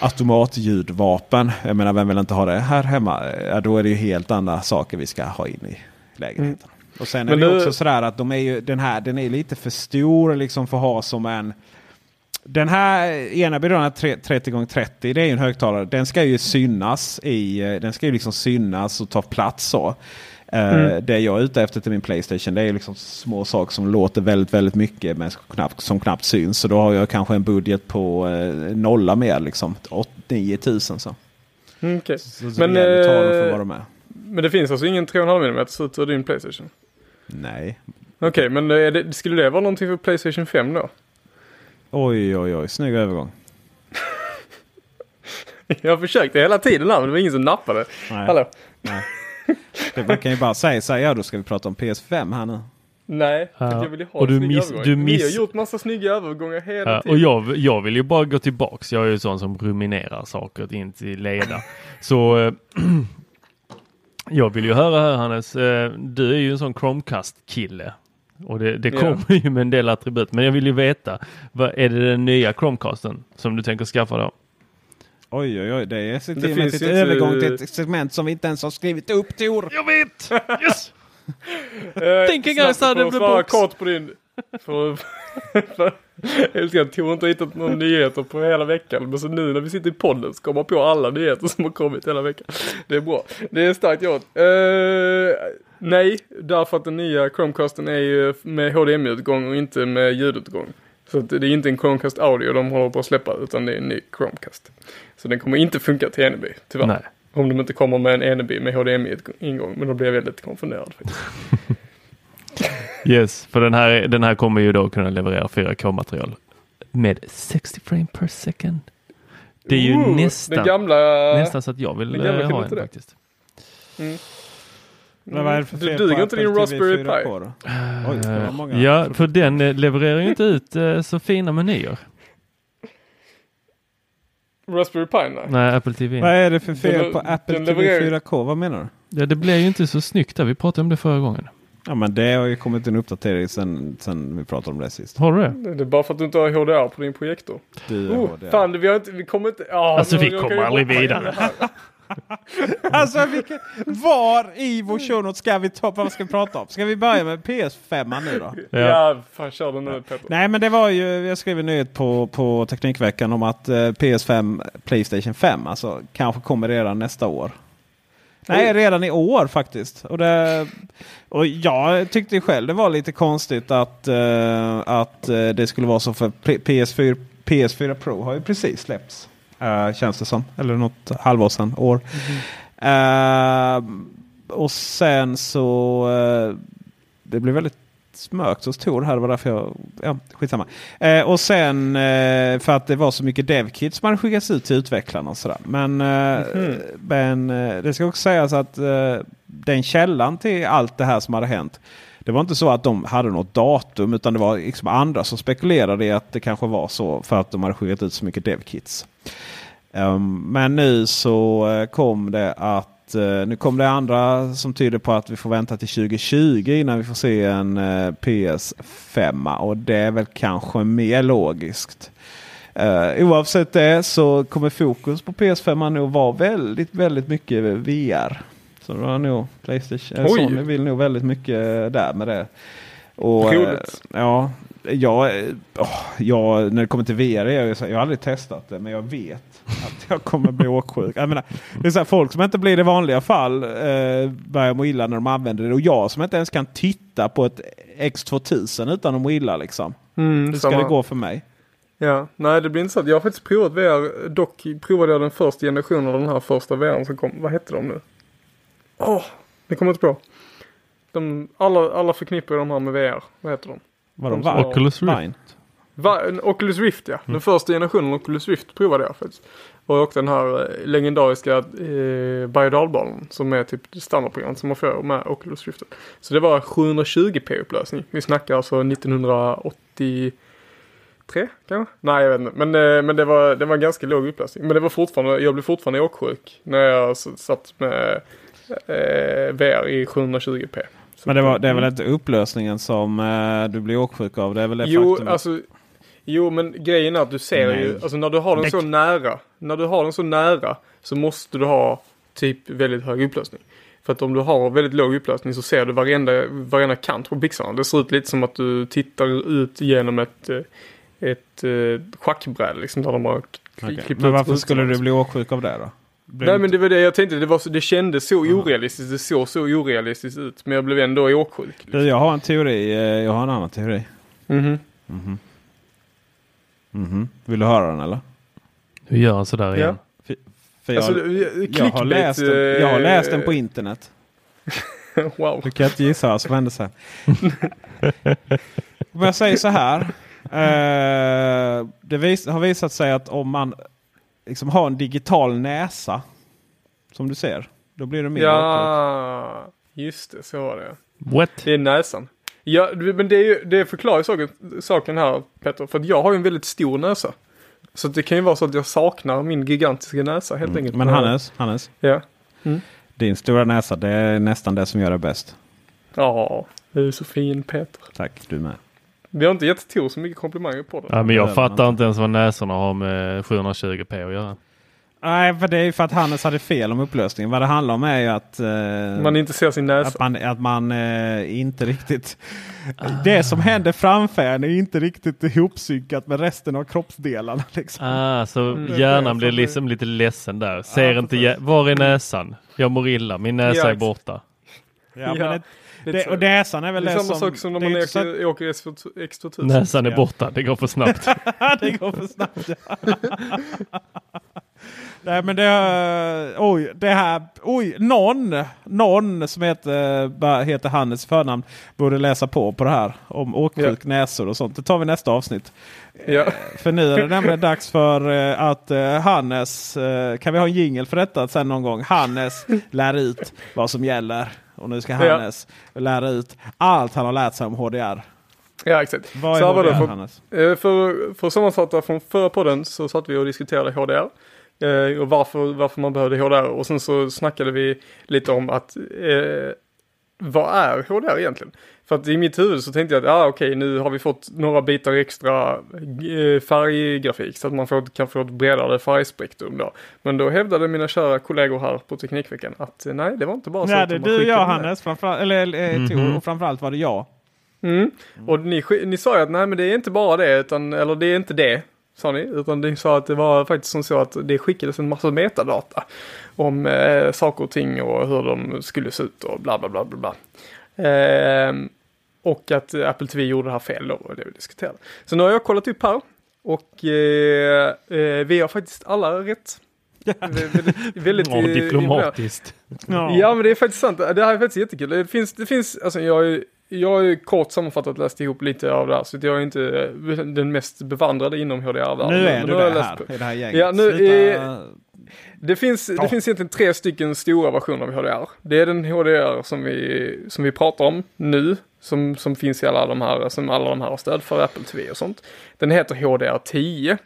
automatljudvapen. Jag menar vem vill inte ha det här hemma? Ja, då är det ju helt andra saker vi ska ha in i lägenheten. Mm. Och sen är Men det du... också sådär att de är ju, den här den är lite för stor liksom för att ha som en den här ena byrån 30x30 det är en högtalare. Den ska ju synas i, den ska ju liksom synas och ta plats så. Eh, mm. Det jag är ute efter till min Playstation det är liksom små saker som låter väldigt väldigt mycket men som knappt, som knappt syns. Så då har jag kanske en budget på eh, nolla mer liksom. 9 tusen så. Mm, okay. så, så men, för vad de är. men det finns alltså ingen 3,5 mm ut ur din Playstation? Nej. Okej, men är det, skulle det vara någonting för Playstation 5 då? Oj, oj, oj. Snygg övergång. <laughs> Jag försökte hela tiden här men det var ingen som nappade. Nej. Hallå? Nej. Det, man kan ju bara säga så här, ja då ska vi prata om PS5 här nu. Nej, för Ja. att jag vill ju ha Och en du snygg miss- övergång. du Ni miss- har gjort massa snygga övergångar hela Ja, och tiden. jag, jag vill ju bara gå tillbaks. Jag är ju sån som ruminerar saker in till leda. Så eh, <clears throat> jag vill ju höra här Hannes, eh, du är ju en sån Chromecast-kille. Och det, det Ja. kommer ju med en del attribut. Men jag vill ju veta, vad är det den nya Chromecasten som du tänker skaffa då? Oj, oj, oj. Det är så Det ju inte- övergång till ett segment som vi inte ens har skrivit upp Tor. Jag vet! Yes! Thinking outside of the box. kort på din... För, för, jag älskar att Tor inte har hittat några nyheter på hela veckan. Men så nu när vi sitter i podden så kommer man på alla nyheter som har kommit hela veckan. Det är bra. Det är starkt gjort. Eh, nej, därför att den nya Chromecasten är ju med HDMI-utgång och inte med ljudutgång. Så det är inte en Chromecast Audio de håller på att släppa utan det är en ny Chromecast. Så den kommer inte funka till NB, tyvärr. Nej. Om de inte kommer med en NB med HDMI-ingång. Men då blir jag väldigt konfunderad. <laughs> Yes, för den här, den här kommer ju då kunna leverera 4K-material med 60 frame per second. Det är ju Ooh, nästan, Den gamla... nästan så att jag vill eh, ha inte en det. faktiskt. Men vad är det för Du fel duger på inte din Raspberry Pi. 4K då? Oj. Ja, för den eh, levererar ju inte ut eh, så fina menyer. Raspberry Pi, nej. Nej, Apple TV. Vad är det för fel Den- på Apple TV levererar- 4K? Vad menar du? Ja, det blev ju inte så snyggt där. Vi pratade om det förra gången. Ja men det har ju kommit en uppdatering sen, sen vi pratade om det sist. Har du det? Det är bara för att du inte har HDR på din projektor. Du är Oh, HDR. fan, vi, har inte, vi kommer inte... Ja, Alltså, vi kommer aldrig vidare. <laughs> Alltså vilken, var i vår show ska vi ta, vad ska vi prata om? Ska vi börja med PS5 nu då? Ja. Ja, fan kör den nu. Nej men det var ju, jag skrev en nyhet på, på Teknikveckan om att eh, PS5, Playstation 5 alltså kanske kommer redan nästa år. Nej, redan i år faktiskt. Och, det, och jag tyckte själv det var lite konstigt att, eh, att eh, det skulle vara så för P- PS4, PS4 Pro har ju precis släppts. Uh, känns det som. Eller något halvår sedan, år. Eh, och sen så eh, det blev väldigt smökt hos Tor här. Det var därför jag... Ja, skitsamma. Eh, och sen eh, för att det var så mycket devkits som hade skickats ut till utvecklarna och sådär. Men, eh, men eh, det ska också sägas att eh, den källan till allt det här som hade hänt. Det var inte så att de hade något datum utan det var liksom andra som spekulerade i att det kanske var så för att de hade skickat ut så mycket devkits. Um, men nu så eh, kom det att eh, nu kom det andra som tyder på att vi får vänta till 2020 innan vi får se en eh, PS5. Och det är väl kanske mer logiskt. Uh, oavsett det så kommer fokus på PS5 nog vara väldigt, väldigt mycket VR. Så det var nog Playstation. Oj. Sony vill nog väldigt mycket där med det. Och, ja, jag, åh, jag, när det kommer till VR, jag, jag har aldrig testat det men jag vet <laughs> att jag kommer bli åksjuk. Jag menar, det är så här, folk som inte blir det i vanliga fall eh, börjar må illa när de använder det. Och jag som inte ens kan titta på ett X2000 utan att må illa liksom. Mm, Hur ska samma. det gå för mig? Ja, nej det blir intressant. Jag har faktiskt provat VR. Dock provade jag den första generationen av den här första VR som kom. Vad hette de nu? Åh, det kommer inte på. De, alla, alla förknippar de här med VR. Vad heter de? Vadå, De som va? har- Oculus Rift. Vine? Va, en Oculus Rift ja. Den första generationen Oculus Rift provade jag faktiskt. Och också den här eh, legendariska eh, berg som är typ standardprogram som man får med Oculus Rift. Så det var 720p upplösning. Vi snackar alltså 1983 kanske? Nej jag vet inte. Men, eh, men det, var, det var ganska låg upplösning. Men det var fortfarande, jag blev fortfarande åksjuk när jag satt med eh, VR i 720p. Men det, var, det är väl inte upplösningen som eh, du blir åksjuk av? Det är väl det Jo, alltså, jo, men grejen är att du ser Nej. ju, alltså när du har den Det- så nära, när du har den så nära så måste du ha typ väldigt hög upplösning. För att om du har väldigt låg upplösning så ser du varenda, varenda kant på pixlarna. Det ser ut lite som att du tittar ut genom ett, eh, ett eh, schackbräde liksom där de har k- Okej. klippt Men varför skulle du bli åksjuk av det då? Nej men det var det jag tänkte, det, var så, det kändes så orealistiskt, det såg så orealistiskt ut. Men jag blev ändå åksjuk. Du, jag har en teori. eh, Jag har en annan teori. Mhm. Mhm. Vill du höra den eller? Hur gör han sådär Ja. igen? För jag, Alltså, jag, har läst den, jag har läst den på eh, <laughs> internet. wow. Du kan inte gissa vad som hände sen. <laughs> Om jag säger så här. Eh, det vis har visat sig att om man liksom har en digital näsa. Som du ser. Då blir det mer. Ja, just det, så var det. What? Det är näsan. Ja, men det, är ju, det förklarar ju saken, saken här Petter, för att jag har ju en väldigt stor näsa. Så det kan ju vara så att jag saknar min gigantiska näsa helt enkelt. Men Hannes, Hannes. Ja. Din stora näsa det är nästan det som gör det bäst. Ja, du är så fin Peter. Tack, du med. Vi har inte gett Tor så mycket komplimanger på det. Ja, men jag man fattar inte. inte ens vad näsorna har med 720p att göra. Nej, för det är ju för att Hannes hade fel om upplösningen. Vad det handlar om är ju att, eh, Man inte ser sin näsa. att man, att man eh, inte riktigt... Det som händer framför en är inte riktigt ihopsynkat med resten av kroppsdelarna. Liksom. Ah, så Mm. hjärnan Det är blir liksom lite ledsen där. Ser inte, jä- var är näsan? Jag mår illa, min näsa Ja, är borta. Ja, Ja, men det, lite det, och näsan är väl det är det, samma som... sak som när man åker, åker X2000. Näsan är Ja. borta, det går för snabbt. <laughs> det går för snabbt. ja. <laughs> Nej men det, eh, oj, det här, oj, någon, någon som heter, bara heter Hannes förnamn borde läsa på på det här om åksjuk, näsor och sånt. Det tar vi nästa avsnitt. Ja. För nu är det nämligen dags för eh, att eh, Hannes, eh, kan vi ha en jingel för detta sen någon gång? Hannes lär ut vad som gäller. Och nu ska Ja. Hannes lära ut allt han har lärt sig om HDR. ja, exakt. Vad Så är det HDR för- Hannes? Eh, För, för att sammanfatta från förra podden så satt vi och diskuterade HDR. Eh, och varför, varför man behövde HDR. Och sen så snackade vi lite om att eh, vad är HDR egentligen? För att i mitt huvud så tänkte jag att ah, okej nu har vi fått några bitar extra eh, färggrafik så att man får, kan få ett bredare färgspektrum då. Men då hävdade mina kära kollegor här på Teknikveckan att eh, nej det var inte bara så. Nej, att det är du och jag. Hannes, framförallt, eller eh, Tor, och framförallt var det jag. Mm. Och ni, ni sa ju att nej men det är inte bara det, utan, eller det är inte det, sa ni. Utan ni sa att det var faktiskt som så att det skickades en massa metadata om eh, saker och ting och hur de skulle se ut och bla bla bla bla bla. Ehm, och att eh, Apple TV gjorde det här fel då, och det vi diskuterade. Så nu har jag kollat upp här och eh, eh, vi har faktiskt alla rätt. väldigt, väldigt Ja, eh, diplomatiskt. Ja men det är faktiskt sant. Det här är faktiskt jättekul. Det finns, det finns, alltså jag jag har ju kort sammanfattat läst ihop lite av det här så jag är inte eh, den mest bevandrade inom HDR-världen. Nu är du det läst här, i det här gänget. Ja, nu Sluta, Det finns, det finns egentligen tre stycken stora versioner av HDR. Det är den HDR som vi, som vi pratar om nu, som, som finns i alla de här, som alla de här har stöd för, Apple TV och sånt. Den heter HDR 10.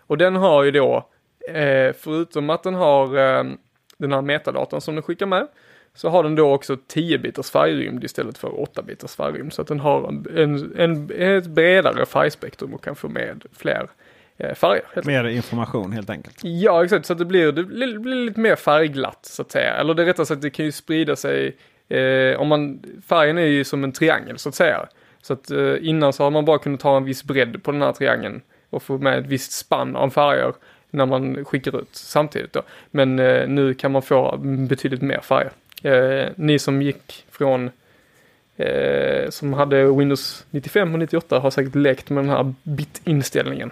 Och den har ju då, eh, förutom att den har eh, den här metadatan som den skickar med, så har den då också 10 bitars färgrymd istället för 8 bitars färgrymd. Så att den har en, en, en, ett bredare färgspektrum och kan få med fler eh, färger. Mer information helt enkelt. Ja, exakt. Så att det blir, det blir, lite mer färgglatt så att säga. Eller det är rättare sagt, det kan ju sprida sig. Eh, om man, färgen är ju som en triangel så att säga. Så att eh, innan så har man bara kunnat ta en viss bredd på den här triangeln och få med ett visst spann av färger när man skickar ut samtidigt då. Men eh, nu kan man få betydligt mer färger. Eh, ni som gick från eh, som hade Windows 95 och 98 har säkert lekt med den här bit-inställningen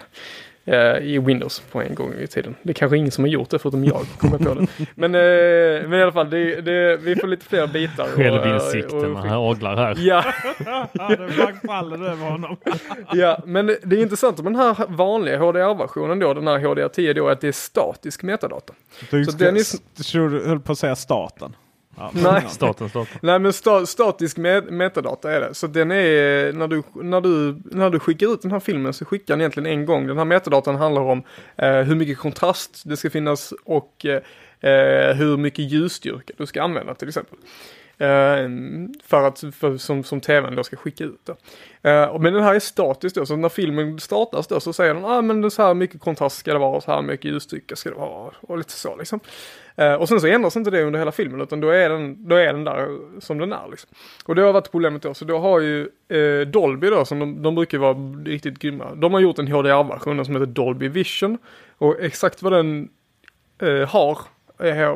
eh, i Windows på en gång i tiden. Det är kanske ingen som har gjort det förutom jag, kommer på det. <laughs> Men, eh, men i alla fall, det, det, vi får lite fler bitar. Självinsikten, och- han haglar här. Ja, <laughs> det faller över honom. <laughs> ja, men det är intressant med den här vanliga HDR-versionen då, den här HDR10 då, att det är statisk metadata. Du Så ska, den är- höll på att säga staten. Ja, Nej. Staten, staten. Nej men sta, statisk met metadata är det. Så den är, när du, när, du, när du skickar ut den här filmen så skickar den egentligen en gång. Den här metadatan handlar om eh, hur mycket kontrast det ska finnas och eh, eh, hur mycket ljusstyrka du ska använda till exempel. Eh, för att, för, som, som tvn då ska skicka ut då. Eh, men den här är statisk då, så när filmen startas då så säger den, ah men det så här mycket kontrast ska det vara och så här mycket ljusstyrka ska det vara och lite så liksom. Eh, och sen så ändras inte det under hela filmen utan då är den, då är den där som den är liksom. Och det har varit problemet då, så då har ju eh, Dolby då, som de, de brukar vara riktigt grymma, de har gjort en HDR-version som heter Dolby Vision. Och exakt vad den eh, har,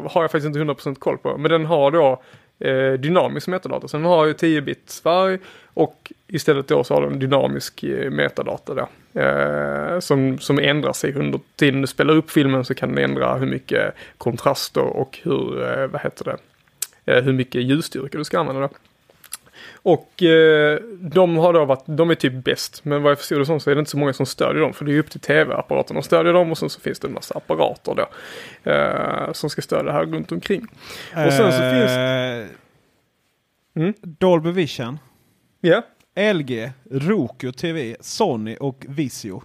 har jag faktiskt inte 100% koll på, men den har då eh, dynamisk metadata. Sen har ju 10 bits färg och istället då så har den dynamisk eh, metadata då. Eh, som, som ändrar sig under tiden du spelar upp filmen så kan den ändra hur mycket kontraster och, och hur, eh, vad heter det, eh, hur mycket ljusstyrka du ska använda. Då. Och eh, de har då varit, de är typ bäst. Men vad jag förstod det som så är det inte så många som stödjer dem. För det är upp till tv-apparaterna att stödja dem och sen så finns det en massa apparater då. Eh, som ska stödja det här runt omkring. Och sen så finns... Eh, Mm. Dolby Vision. Ja, LG, Roku TV, Sony och Vizio.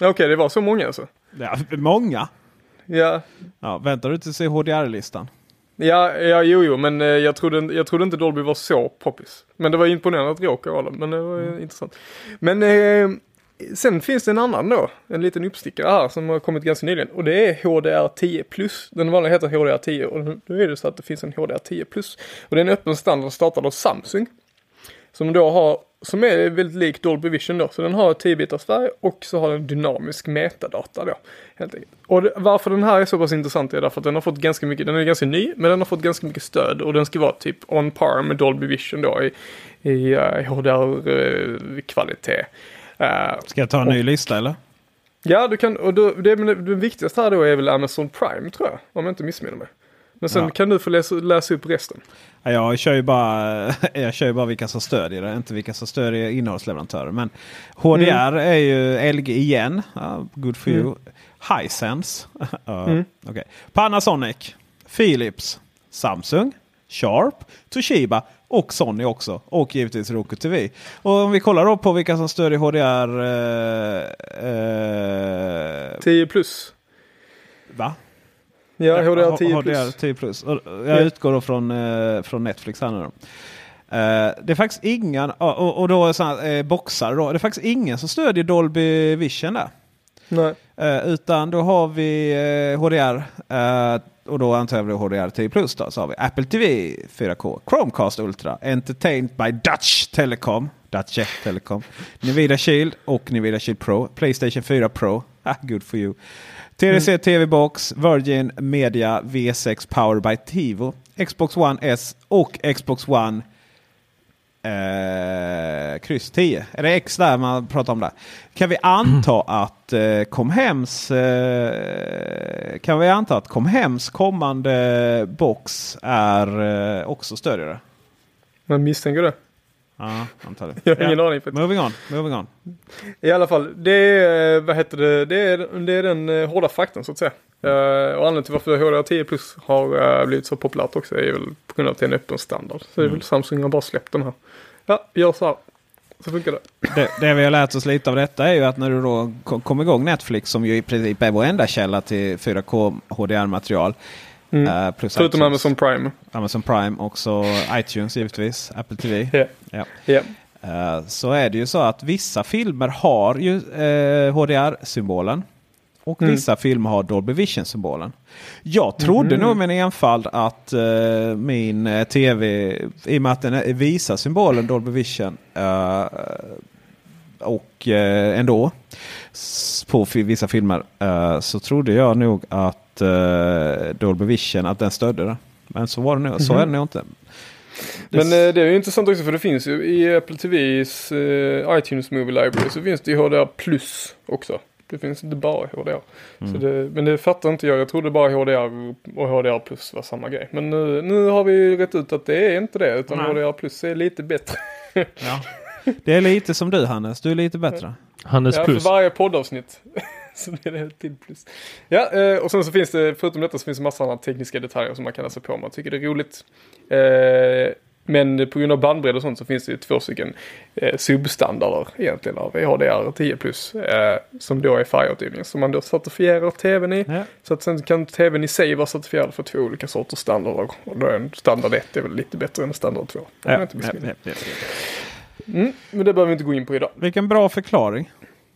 okej det var så många alltså. Ja, många. Ja, Ja, väntar du till att se HDR-listan? Ja, ja, jo, jo, men eh, jag trodde, jag trodde inte Dolby var så poppis. Men det var imponerande att råka vara det, men det var mm. intressant. Men eh, sen finns det en annan då, en liten uppstickare här som har kommit ganska nyligen. Och det är HDR10 plus. Den vanliga heter HDR10 och nu är det så att det finns en HDR10 plus. Och det är en öppen standard startad av Samsung. Som då har, som är väldigt lik Dolby Vision då. Så den har 10 bitars färg och så har den dynamisk metadata då. Helt enkelt. Och det, varför den här är så pass intressant är därför att den har fått ganska mycket, den är ganska ny, men den har fått ganska mycket stöd och den ska vara typ on par med Dolby Vision då i, i uh, HDR-kvalitet. Uh, Ska jag ta en ny lista eller? Ja, du kan, och då, det, det, det viktigaste här då är väl Amazon Prime tror jag, om jag inte missminner mig. Men sen Ja. kan du få läsa, läsa upp resten. Ja, Jag kör ju bara, <laughs> jag kör ju bara vilka som stödjer det, inte vilka som stödjer innehållsleverantörer. Men HDR är ju LG igen. Ja, good for you. Hisense. <laughs> uh, okay. Panasonic. Philips. Samsung. Sharp. Toshiba. Och Sony också. Och givetvis Roku TV. Och om vi kollar då på vilka som stödjer HDR. Eh, eh, 10 plus. va? Ja, HDR 10 HDR plus. 10 plus. Jag utgår då från, eh, från Netflix här nu då. Eh, det är faktiskt ingen, och, och- då såna, eh, boxar då. Det är faktiskt ingen som stödjer Dolby Vision där. Nej. Utan då har vi HDR. och då antar jag HDR 10 plus då. Så har vi Apple TV 4K, Chromecast Ultra, Entertained by Dutch Telecom. Dutch Telecom. Nvidia Shield och Nvidia Shield Pro. Playstation 4 Pro. Ah, good for you. TDC TV Box, Virgin Media V6 Power by Tivo. Xbox One S och Xbox One eh, kryss 10. Är det X där man pratar om där? Kan vi anta att eh, Comhems eh, kan vi anta att Comhems kommande box är eh, också stödjare? Man misstänker det. Ja, antar det. Jag har ingen Ja. aning. Moving on, moving on. I alla fall, det är, vad heter det, det är, det är den eh, hårda faktorn så att säga. Eh, och anledningen till varför HDR 10 plus har eh, blivit så populärt också är väl på grund av att det är en öppen standard. Så det är väl Samsung har bara släppt den här. Ja, gör så här. Så funkar det. Det, det vi har lärt oss lite av detta är ju att när du då kom igång Netflix som ju i princip är vår enda källa till 4K HDR-material. Mm. eh, plus Förutom iTunes, Amazon Prime. Amazon Prime också iTunes givetvis, Apple TV. Ja. Ja. Ja. Eh, så är det ju så att vissa filmer har ju eh, HDR-symbolen. Och Mm. vissa filmer har Dolby Vision-symbolen. Jag trodde nog med en enfald att eh, min tv, i och med att den visar symbolen Dolby Vision och eh, ändå på vissa filmer eh, så trodde jag nog att eh, Dolby Vision att den stödde det. Men så var det nog, så är det nog inte. Men det är ju intressant också för det finns ju i Apple TVs iTunes Movie Library så finns det ju HDR plus också. Det finns inte bara HDR. Mm. Så det, men det fattar inte jag. Jag trodde bara HDR och HDR plus var samma grej. Men nu, nu har vi ju rätt ut att det är inte det. Utan Nej. HDR plus är lite bättre. Ja. <laughs> Det är lite som du Hannes, du är lite bättre. Hannes Ja, plus. för varje poddavsnitt. <laughs> så blir det till plus. Ja, eh, och sen så finns det, förutom detta så finns det massa andra tekniska detaljer som man kan läsa på om man tycker det är roligt. Eh, men på grund av bandbredd och sånt så finns det ju två stycken eh, substandarder egentligen av HDR 10 plus. Som då är färgåtergivning. Som man då certifierar tvn i. Ja. Så att sen kan tvn i sig vara certifierad för två olika sorters standarder. Och då är en standard 1 är väl lite bättre än standard 2. Om jag Ja, inte ja, Mm, men det behöver vi inte gå in på idag. Vilken bra förklaring.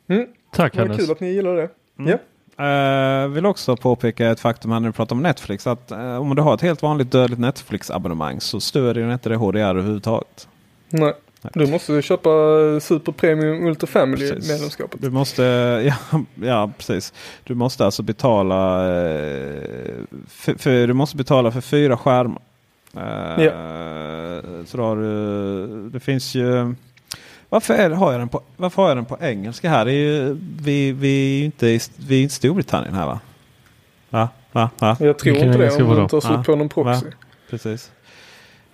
Mm, Tack det var Hannes. kul att ni gillar det. Ja. Uh, vill också påpeka ett faktum här när vi pratar om Netflix. Att eh, om du har ett helt vanligt dödligt Netflix-abonnemang så stödjer den inte det HDR överhuvudtaget. Nej. Du måste köpa Super Premium Ultra Family Precis. medlemskapet. Du måste, <laughs> ja, ja precis. Du måste alltså betala eh, för, för, du måste betala för fyra skärmar. Eh, Så då har du, det finns ju varför, är, har jag den på, varför har jag den på engelska här? Det är ju, vi, vi är ju inte i vi är inte i Storbritannien här va? Va? Va? Va? Jag tror Vilken inte det om du inte har Ja. på någon proxy. Precis.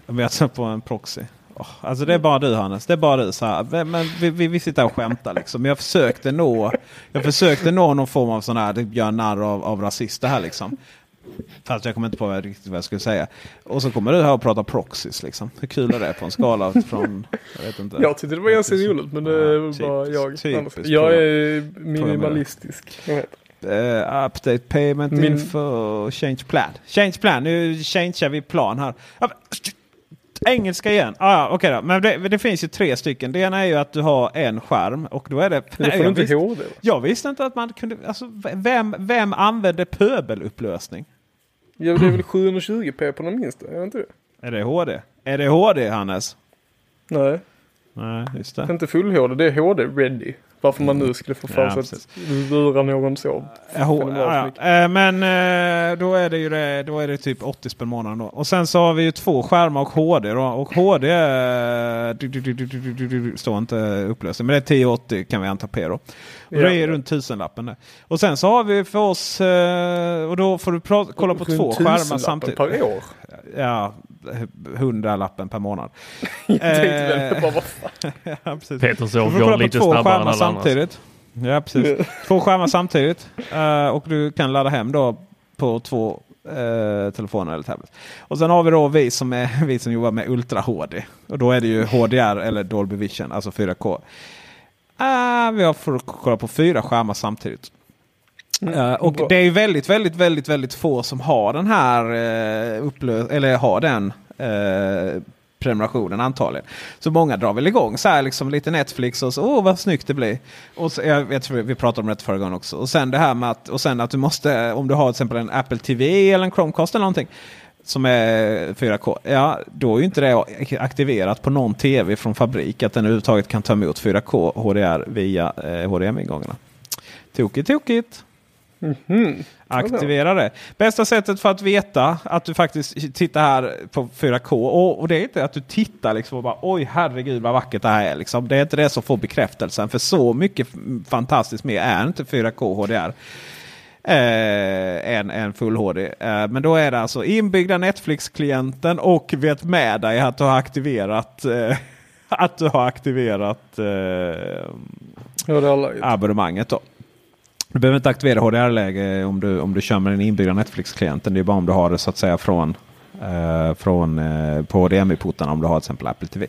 Vi har på en proxy. Oh, alltså det är bara du Hannes. Det är bara du. Så här. Men vi, vi, vi sitter och skämtar liksom. Jag försökte nå, jag försökte nå någon form av sån här, typ gör narr av, av rasister här liksom. Fast jag kommer inte på riktigt vad jag skulle säga. Och så kommer du här och pratar proxys liksom. Hur kul är det på en skala <laughs> från... Jag vet inte. Jag tyckte det var ganska roligt men det är ja, bara jag. Typiskt, jag är minimalistisk. Uh, update payment Min... info change plan. Change plan. Nu changear vi plan här. Engelska igen. Ah, Okej okay då. Men det, det, finns ju tre stycken. Det ena är ju att du har en skärm. Och då är det... Det får inte visst? Jag visste inte att man kunde... Alltså, vem, vem använder pöbelupplösning? Ja, det är väl 720p på den minsta? Är det inte det? Är det HD? Är det HD Hannes? Nej. Nej, just det. det är inte full HD. Det är HD ready. Varför man nu skulle få för sig att lura någon så. Ja, ja. Men eh, då är det ju det, då är det typ 80 spänn månaden då. Och sen så har vi ju två skärmar och HD då. Och HD står inte upplöst. Men det är 1080 kan vi anta P då. Och det är runt tusenlappen där. Och sen så har vi för oss eh, och då får du kolla på två skärmar samtidigt. per år? Ja, hundralappen per månad. <laughs> jag tänkte väl bara vad fan. <laughs> ja, Peter sov går lite snabbare än alla samtidigt. Ja, precis. två skärmar samtidigt. Uh, och du kan ladda hem då på två uh, telefoner eller tablet. Och sen har vi då vi som, är, <laughs> vi som jobbar med Ultra HD. Och då är det ju HDR eller Dolby Vision, alltså 4K. Uh, eh, vi har fått kolla på fyra skärmar samtidigt. Uh, och det är väldigt, väldigt, väldigt, väldigt få som har den här upplö- eller har den uh, prenumerationen antagligen. Så många drar väl igång så här liksom lite Netflix och så åh vad snyggt det blir. Och så, jag, jag tror vi pratade om det förra gången också. Och sen det här med att, och sen att du måste, om du har till exempel en Apple TV eller en Chromecast eller någonting som är 4K. Ja, då är ju inte det aktiverat på någon TV från fabrik att den överhuvudtaget kan ta emot 4K HDR via eh, HDMI-ingångarna. Tokigt, tokigt. Mm -hmm. Aktivera det. Bästa sättet för att veta att du faktiskt tittar här på 4K. Och, och det är inte att du tittar liksom och bara oj herregud vad vackert det här är. Liksom. Det är inte det som får bekräftelsen. För så mycket fantastiskt mer är inte 4K HDR. Eh, än, än Full HD. Eh, men då är det alltså inbyggda Netflix-klienten och vet med dig att du har aktiverat eh, <laughs> att du har aktiverat eh, ja, abonnemanget. Då. Du behöver inte aktivera HDR-läge om du, om du kör med den inbyggda Netflix-klienten. Det är bara om du har det så att säga från, uh, från uh, på HDMI-portarna om du har till exempel Apple TV.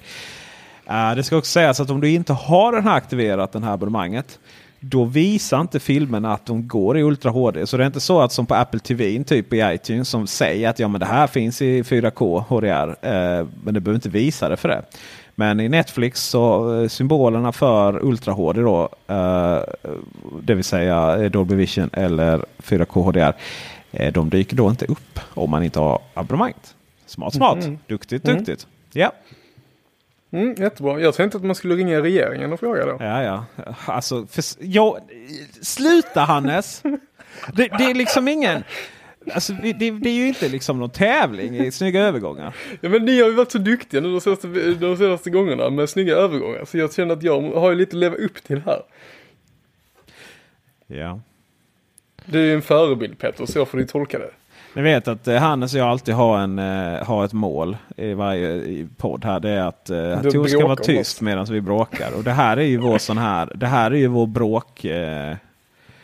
Uh, eh, det ska också sägas att om du inte har den här aktiverat, den här abonnemanget. Då visar inte filmerna att de går i Ultra HD. Så det är inte så att som på Apple TV, typ i iTunes, som säger att ja, men det här finns i 4K HDR. Eh, men det behöver inte visa det för det. Men i Netflix så eh, symbolerna för Ultra HD då, eh, det vill säga Dolby Vision eller 4K HDR, eh, de dyker då inte upp om man inte har abonnemanget. Smart, smart. Mm. Duktigt, mm. duktigt. Ja. Mm, jättebra. Jag tänkte att man skulle ringa regeringen och fråga då. Ja, ja. Alltså, för, ja, sluta Hannes! <laughs> det, det är liksom ingen... Alltså, det, det, är ju inte liksom någon tävling i snygga övergångar. Ja men ni har ju varit så duktiga nu de senaste, de senaste gångerna med snygga övergångar. Så jag känner att jag har ju lite att leva upp till här. Ja. Du är ju en förebild Peter, så får ni tolka det. Ni vet att eh, Hannes och jag alltid har, en, eh, har ett mål i varje i podd här. Det är att eh, Tor ska vara tyst medan vi bråkar. Och det här är ju vår sån här, det här är ju vår bråk... Eh...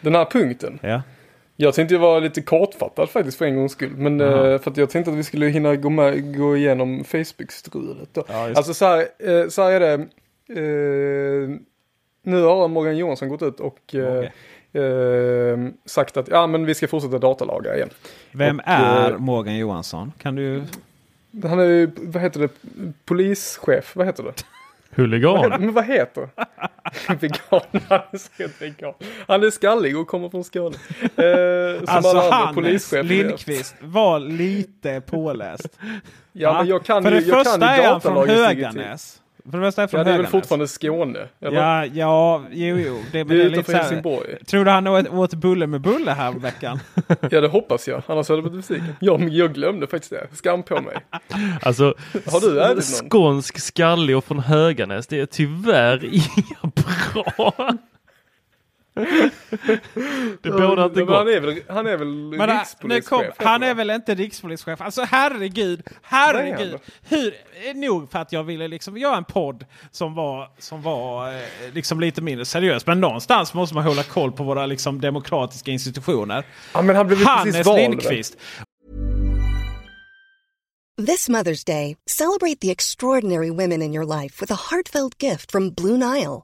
Den här punkten? Ja. Jag tänkte vara lite kortfattad faktiskt för en gång skull. Men uh, för att jag tänkte att vi skulle hinna gå, med, gå igenom Facebook-strulet. Ja, alltså så här, uh, så här är det. Uh, nu har Morgan Johansson gått ut och okay. sagt att ja, men vi ska fortsätta datalaga igen. Vem och, är Morgan Johansson? Kan du? Han är ju, vad heter det, polischef, vad heter det? Huligan? Men vad heter <laughs> vegan? vegan. Han är skallig och kommer från Skåne. Eh, som <laughs> alltså Hannes Lindqvist var lite påläst. ja, men jag kan För ju, det jag första är han från Höganäs. För det mesta är från ja, det är väl fortfarande Skåne? Eller? Ja, ja, jo, jo. Det, det är, är lite Helsingborg. Tror du han åt, åt bulle med bulle här veckan? <laughs> ja, det hoppas jag. Annars hade det blivit besviken. Jag, jag glömde faktiskt det. Skam på mig. <laughs> Alltså, Har du ätit någon? skånsk skallig och från Höganäs, det är tyvärr <laughs> inga bra. <laughs> Det bådar inte Men han gott. är väl, han är väl Men, äh, rikspolischef? kom, han är väl inte rikspolischef? Alltså herregud, herregud. Hur, eh, nog för att jag ville liksom göra en podd som var, som var eh, liksom lite mindre seriös. Men någonstans måste man hålla koll på våra liksom, demokratiska institutioner. Ja, men han blev Hannes vald. Lindqvist. This Mother's Day, celebrate the extraordinary women in your life with a heartfelt gift from Blue Nile.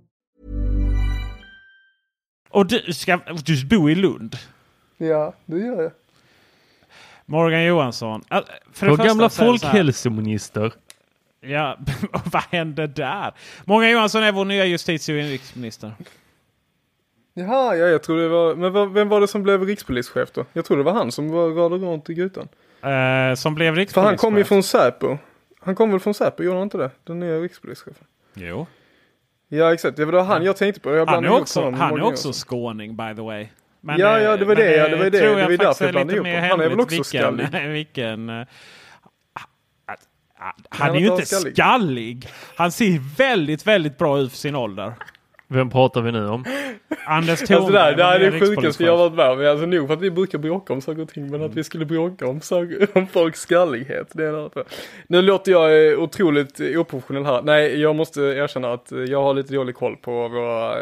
Och du, ska, du bor i Lund. Ja, det gör jag. Morgan Johansson. För det Vår första gamla folkhälsominister. Ja, <laughs> och vad hände där? Morgan Johansson är vår nya justitie och inrikesminister. Jaha, ja, jag tror det var, men vem var det som blev rikspolischef då? Jag tror det var han som var radade runt i grytan. Eh, som blev För rikspolischef. han kom ju från Säpo. Han kom väl från Säpo, gjorde han inte det? Den nya rikspolischefen. Jo. Ja, exakt. Det var han jag tänkte på. Jag Han är också, honom han är också skåning by the way. Men, Ja, eh, ja, det var men det, ja, det var det. tror Det var därför jag blandade ihop. Han är väl också vilken, skallig? <laughs> vilken eh, han Han är ju inte skallig. skallig. Han ser väldigt, väldigt bra ut för sin ålder. Vem pratar vi nu om? Anders Thornberg. Alltså det, här, det här är det sjukaste jag varit med om. Alltså nog för att vi brukar bråka om saker och ting, men att vi skulle bråka om, saker, <laughs> om folks skallighet. Det är fråga. Nu låter jag eh, otroligt eh, oprofessionell här. Nej, jag måste erkänna att eh, jag har lite dålig koll på våra,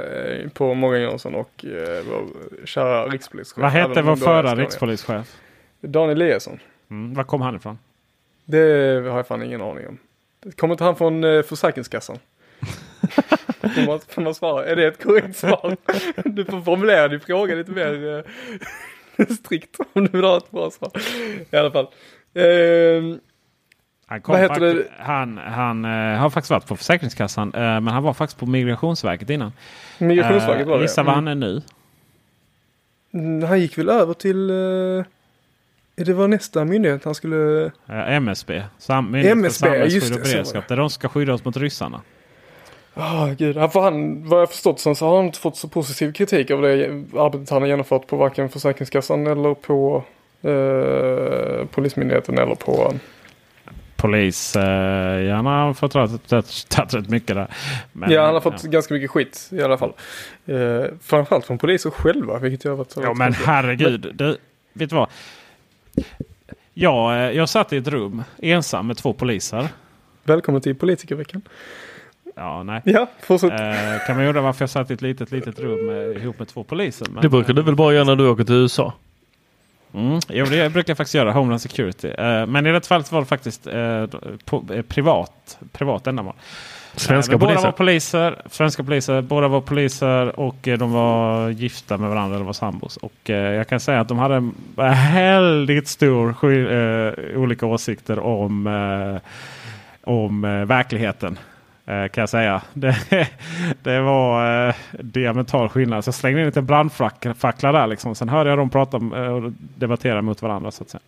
på Morgan Jönsson och vår kära rikspolischef. Vad hette vår förra rikspolischef? Daniel Eliasson. Mm, var kom han ifrån? Det har jag fan ingen aning om. Kommer inte han från Försäkringskassan? <laughs> får, man, får man svara? Är det ett korrekt svar? Du får formulera din fråga lite mer eh, <laughs> strikt om du vill ha ett bra svar. I alla fall. Ehm, Han, kom Vad heter fakt- han, han eh, har faktiskt varit på Försäkringskassan. eh, men han var faktiskt på Migrationsverket innan. Migrationsverket var Eh, det. Gissa vad han är nu? Mm, Han gick väl över till... Eh, det var nästa myndighet han skulle... Eh, MSB. Sam, MSB, just det, var beredskap. Där de ska skydda oss mot ryssarna. Ja, gud. Han, för han, vad jag förstått sen så har han inte fått så positiv kritik av det arbetet han har genomfört på varken Försäkringskassan eller på eh, Polismyndigheten eller på... Polis. Eh, ja, han har fått tagit rätt mycket där. Men, ja, han har fått ja. ganska mycket skit i alla fall. Eh, framförallt från poliser själva, vilket jag har varit så Ja men herregud. Du, vet du vad? Ja, eh, jag satt i ett rum ensam med två poliser. Välkommen till politikerveckan. Ja, nej. Ja, fortsätt. Eh, kan man undra varför jag satt i ett litet, litet rum eh, ihop med två poliser. Men, Det brukar du väl bara göra när du åker till USA? Mm, jo, det brukar jag faktiskt göra. Homeland Security. Eh, men i det fallet var det faktiskt eh, på, eh, privat, privat ändamål. Svenska Eh, men Båda poliser? var poliser. Svenska poliser. Båda var poliser och eh, de var gifta med varandra. De var sambos. Och eh, jag kan säga att de hade en väldigt stor eh, olika åsikter om, eh, om eh, verkligheten. Eh, kan jag säga. <laughs> Det, det var eh, diametral skillnad. Så jag slängde in lite brandfackla där. Liksom. Sen hörde jag dem prata eh, och debattera mot varandra. Så att säga.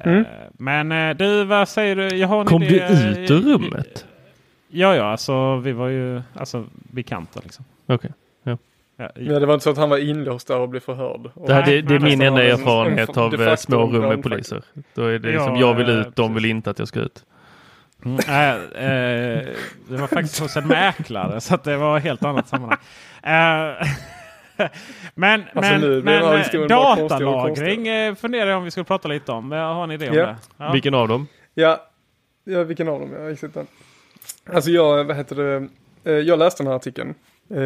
Mm. Eh, Men eh, du, vad säger du? Jag har en Kom idé. du ut ur rummet? Ja, ja, alltså vi var ju alltså, bekanta liksom. Okej. Ja, Ja, det var inte så att han var inlåst där och blev förhörd. Och- Det, här, det, det är min enda En- erfarenhet en- av små en rum med poliser. Då är det Ja, liksom, jag vill ut, de vill inte att jag ska ut. Mm, äh, eh, det var faktiskt hos en mäklare så att det var ett helt annat sammanhang. Eh, <laughs> men Alltså, men, nu men och datalagring eh, funderar jag om vi skulle prata lite om. Jag har en idé om Ja. det. Ja. Vilken av dem? Ja, ja vilken av dem? Ja, exakt. Alltså jag, vad heter det, eh, jag läste den här artikeln. Eh,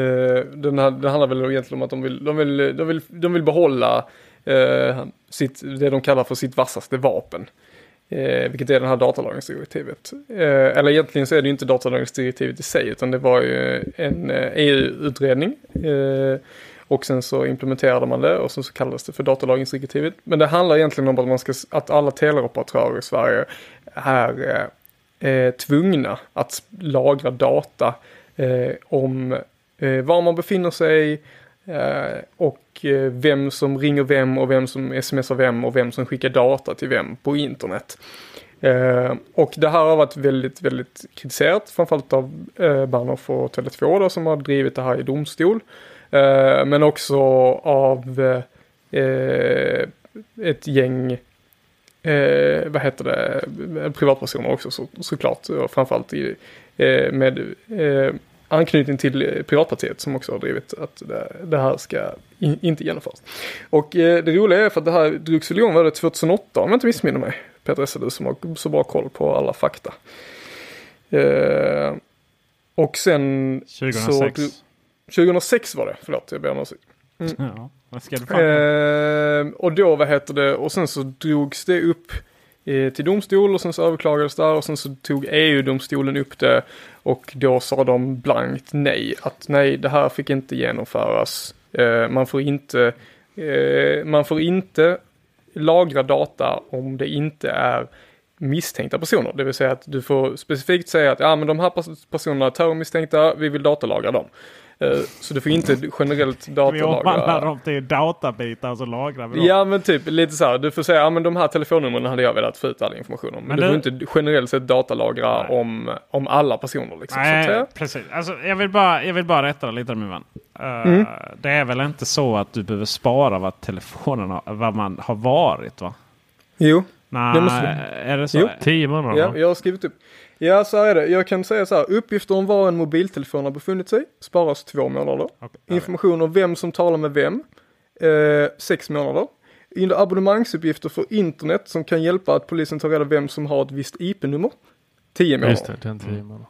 Den, här, den handlar väl egentligen om att de vill, de vill, de vill, de vill behålla eh, sitt, det de kallar för sitt vassaste vapen. Eh, vilket är det här datalagringsdirektivet. Eh, eller egentligen så är det ju inte datalagringsdirektivet i sig utan det var ju en eh, EU-utredning. Eh, och sen så implementerade man det och sen så kallades det för datalagringsdirektivet. Men det handlar egentligen om att, man ska, att alla teleoperatörer i Sverige är eh, eh tvungna att lagra data eh, om eh, var man befinner sig Eh, och eh, vem som ringer vem och vem som smsar vem och vem som skickar data till vem på internet. Eh, och det här har varit väldigt, väldigt kritiserat, framförallt av eh, Bahnhof och Tele2 då, som har drivit det här i domstol. Eh, men också av eh, eh ett gäng eh, vad heter det, privatpersoner också så, såklart. Framförallt i, eh, med anknytning till Piratpartiet som också har drivit att det, här ska in, inte genomföras. Och eh, det roliga är för att det här drogs väl igång var det 2008 om jag inte missminner mig. Peter du som har så bra koll på alla fakta. Eh, och sen... 2006. Så, drog- 2006 var det, förlåt jag ber om ursäkt. Ja, vad ska du Eh, och då, vad heter det, och sen så drogs det upp eh, till domstol och sen så överklagades det och sen så tog EU-domstolen upp det och då sa de blankt nej, att nej, det här fick inte genomföras. Eh, man får inte, eh, man får inte lagra data om det inte är misstänkta personer. Det vill säga att du får specifikt säga att ja, men de här personerna är terrormisstänkta, vi vill datalagra dem. Eh, Så du får inte generellt Vi omvandlar datalagra. dem till databitar och så lagrar vi dem. Ja men typ lite så här, du får säga, ja men de här telefonnumren hade jag velat få ut all information om. Men, Men du får det- inte generellt sett datalagra Nej. om, om alla personer liksom. så att Nej, säga. precis. Alltså, jag, vill bara, jag vill bara rätta dig lite min vän. Eh, Mm. Det är väl inte så att du behöver spara vad telefonen har, vad man har varit va? Jo, Nej, Det måste- är det så? Jo. Tio månader? ja, jag har skrivit upp. Ja, så här är det. Jag kan säga så här, uppgifter om var en mobiltelefon har befunnit sig sparas två månader. Okej. Information om vem som talar med vem, eh, sex månader. In- Abonnemangsuppgifter för internet som kan hjälpa att polisen tar reda vem som har ett visst IP-nummer. Tio månader. Just det, den tio månader.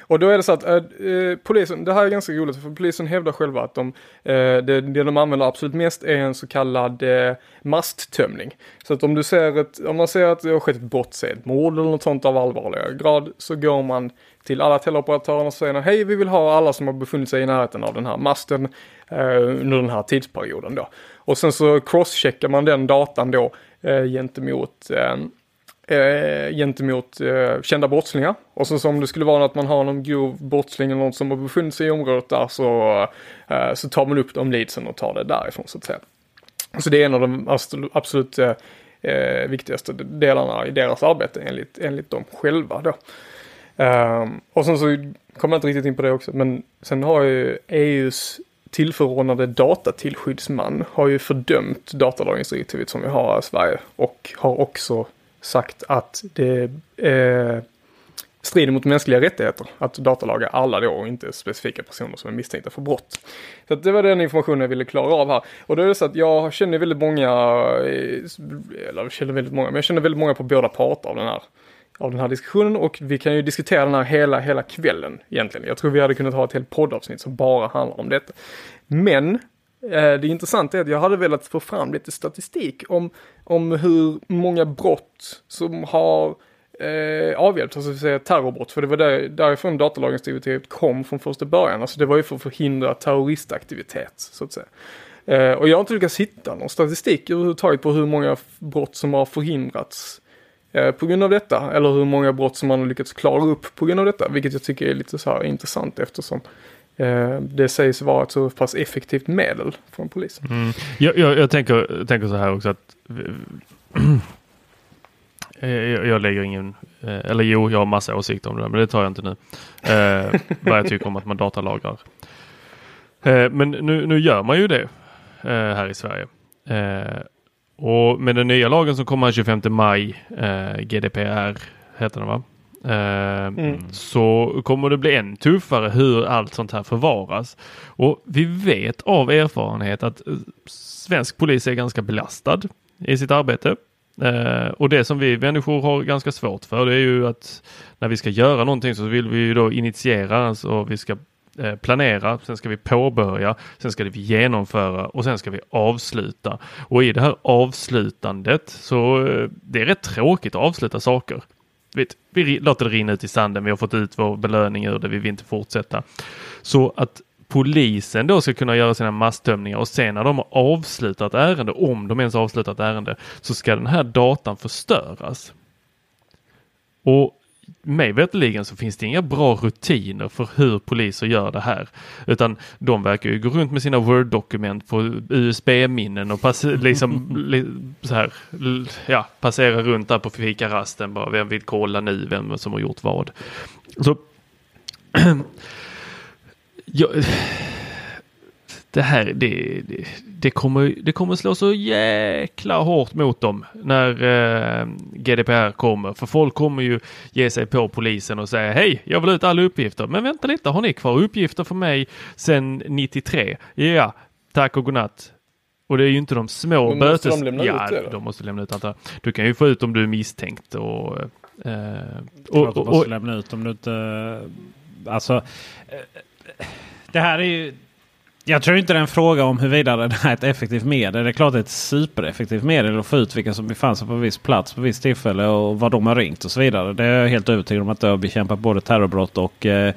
Och då är det så att eh, eh, polisen, det här är ganska roligt för polisen hävdar själva att de, eh, det, det de använder absolut mest är en så kallad eh, masttömning. Så att om du ser ett, om man ser att det har skett ett brott, säg ett mord eller något sånt av allvarligare grad, så går man till alla teleoperatörerna och säger hej vi vill ha alla som har befunnit sig i närheten av den här masten eh, under den här tidsperioden då. Och sen så crosscheckar man den datan då eh, gentemot eh, eh, gentemot eh, kända brottslingar. Och så som det skulle vara att man har någon grov brottsling eller någon som har befunnit sig i området där så, eh, så tar man upp de leadsen och tar det därifrån så att säga. Så det är en av de absolut, eh, eh, viktigaste delarna i deras arbete enligt, enligt dem själva då. Ehm, och sen så kommer jag inte riktigt in på det också, men sen har ju EUs tillförordnade datatillskyddsman har ju fördömt datalagringsdirektivet som vi har i Sverige och har också sagt att det, eh, strider mot mänskliga rättigheter att datalaga alla då och inte specifika personer som är misstänkta för brott. Så det var den informationen jag ville klara av här. Och då är det så att jag känner väldigt många, eh, eller jag känner väldigt många, men jag känner väldigt många på båda parter av den här av den här diskussionen och vi kan ju diskutera den här hela, hela kvällen egentligen. Jag tror vi hade kunnat ha ett helt poddavsnitt som bara handlar om detta. Men Eh, det intressanta är att jag hade velat få fram lite statistik om, om hur många brott som har eh, avhjälpts, alltså säga terrorbrott, för det var där, därifrån datalagringsdirektivet kom från första början. Alltså det var ju för att förhindra terroristaktivitet, så att säga. Eh, och jag har inte lyckats hitta någon statistik överhuvudtaget på hur många brott som har förhindrats eh, på grund av detta, eller hur många brott som man har lyckats klara upp på grund av detta, vilket jag tycker är lite så här intressant eftersom eh, Eh, det sägs vara ett så pass effektivt medel från polisen. Mm. Jag, jag, jag tänker, tänker så här också att eh, eh, jag, jag lägger ingen, eller jo, jag har massa åsikter om det där, men det tar jag inte nu. Eh, vad jag tycker om att man datalagrar. Eh, men nu, nu gör man ju det eh, här i Sverige. Eh, och med den nya lagen som kommer 25 maj, GDPR heter den va? Mm. Så kommer det bli än tuffare hur allt sånt här förvaras. Och vi vet av erfarenhet att svensk polis är ganska belastad i sitt arbete. Eh, och det som vi människor har ganska svårt för det är ju att när vi ska göra någonting så vill vi ju då initiera, alltså vi ska eh, planera, sen ska vi påbörja, sen ska vi genomföra och sen ska vi avsluta. Och i det här avslutandet så eh, det är rätt tråkigt att avsluta saker. Vet, vi låter det rinna ut i sanden, vi har fått ut vår belöning ur det, vi vill inte fortsätta. Så att polisen då ska kunna göra sina masstömningar och sen när de har avslutat ärende, om de ens avslutat ärende, så ska den här datan förstöras. Och mig veterligen så finns det inga bra rutiner för hur poliser gör det här. Utan de verkar ju gå runt med sina Word-dokument på USB-minnen och pass <laughs> liksom, så här, ja, passera runt där på fikarasten. Bara, vem vill kolla nu vem som har gjort vad? Så <clears throat> jag, det här, det, det, det, kommer, det kommer slå så jäkla hårt mot dem när eh, GDPR kommer. För folk kommer ju ge sig på polisen och säga hej, jag vill ut alla uppgifter. Men vänta lite, har ni kvar uppgifter för mig sedan 93? Ja, tack och godnatt. Och det är ju inte de små Men bötes... Måste de lämna ja, ut det? de måste lämna ut allt Du kan ju få ut om du är misstänkt och... Eh, och, och, och, måste lämna ut om du inte... Alltså... Eh, det här är ju... Jag tror inte det är en fråga om huruvida det här är ett effektivt medel. Det är klart det är ett supereffektivt medel att få ut vilka som befann sig på viss plats på viss tillfälle och vad de har ringt och så vidare. Det är jag helt övertygad om att det har bekämpat både terrorbrott och eh,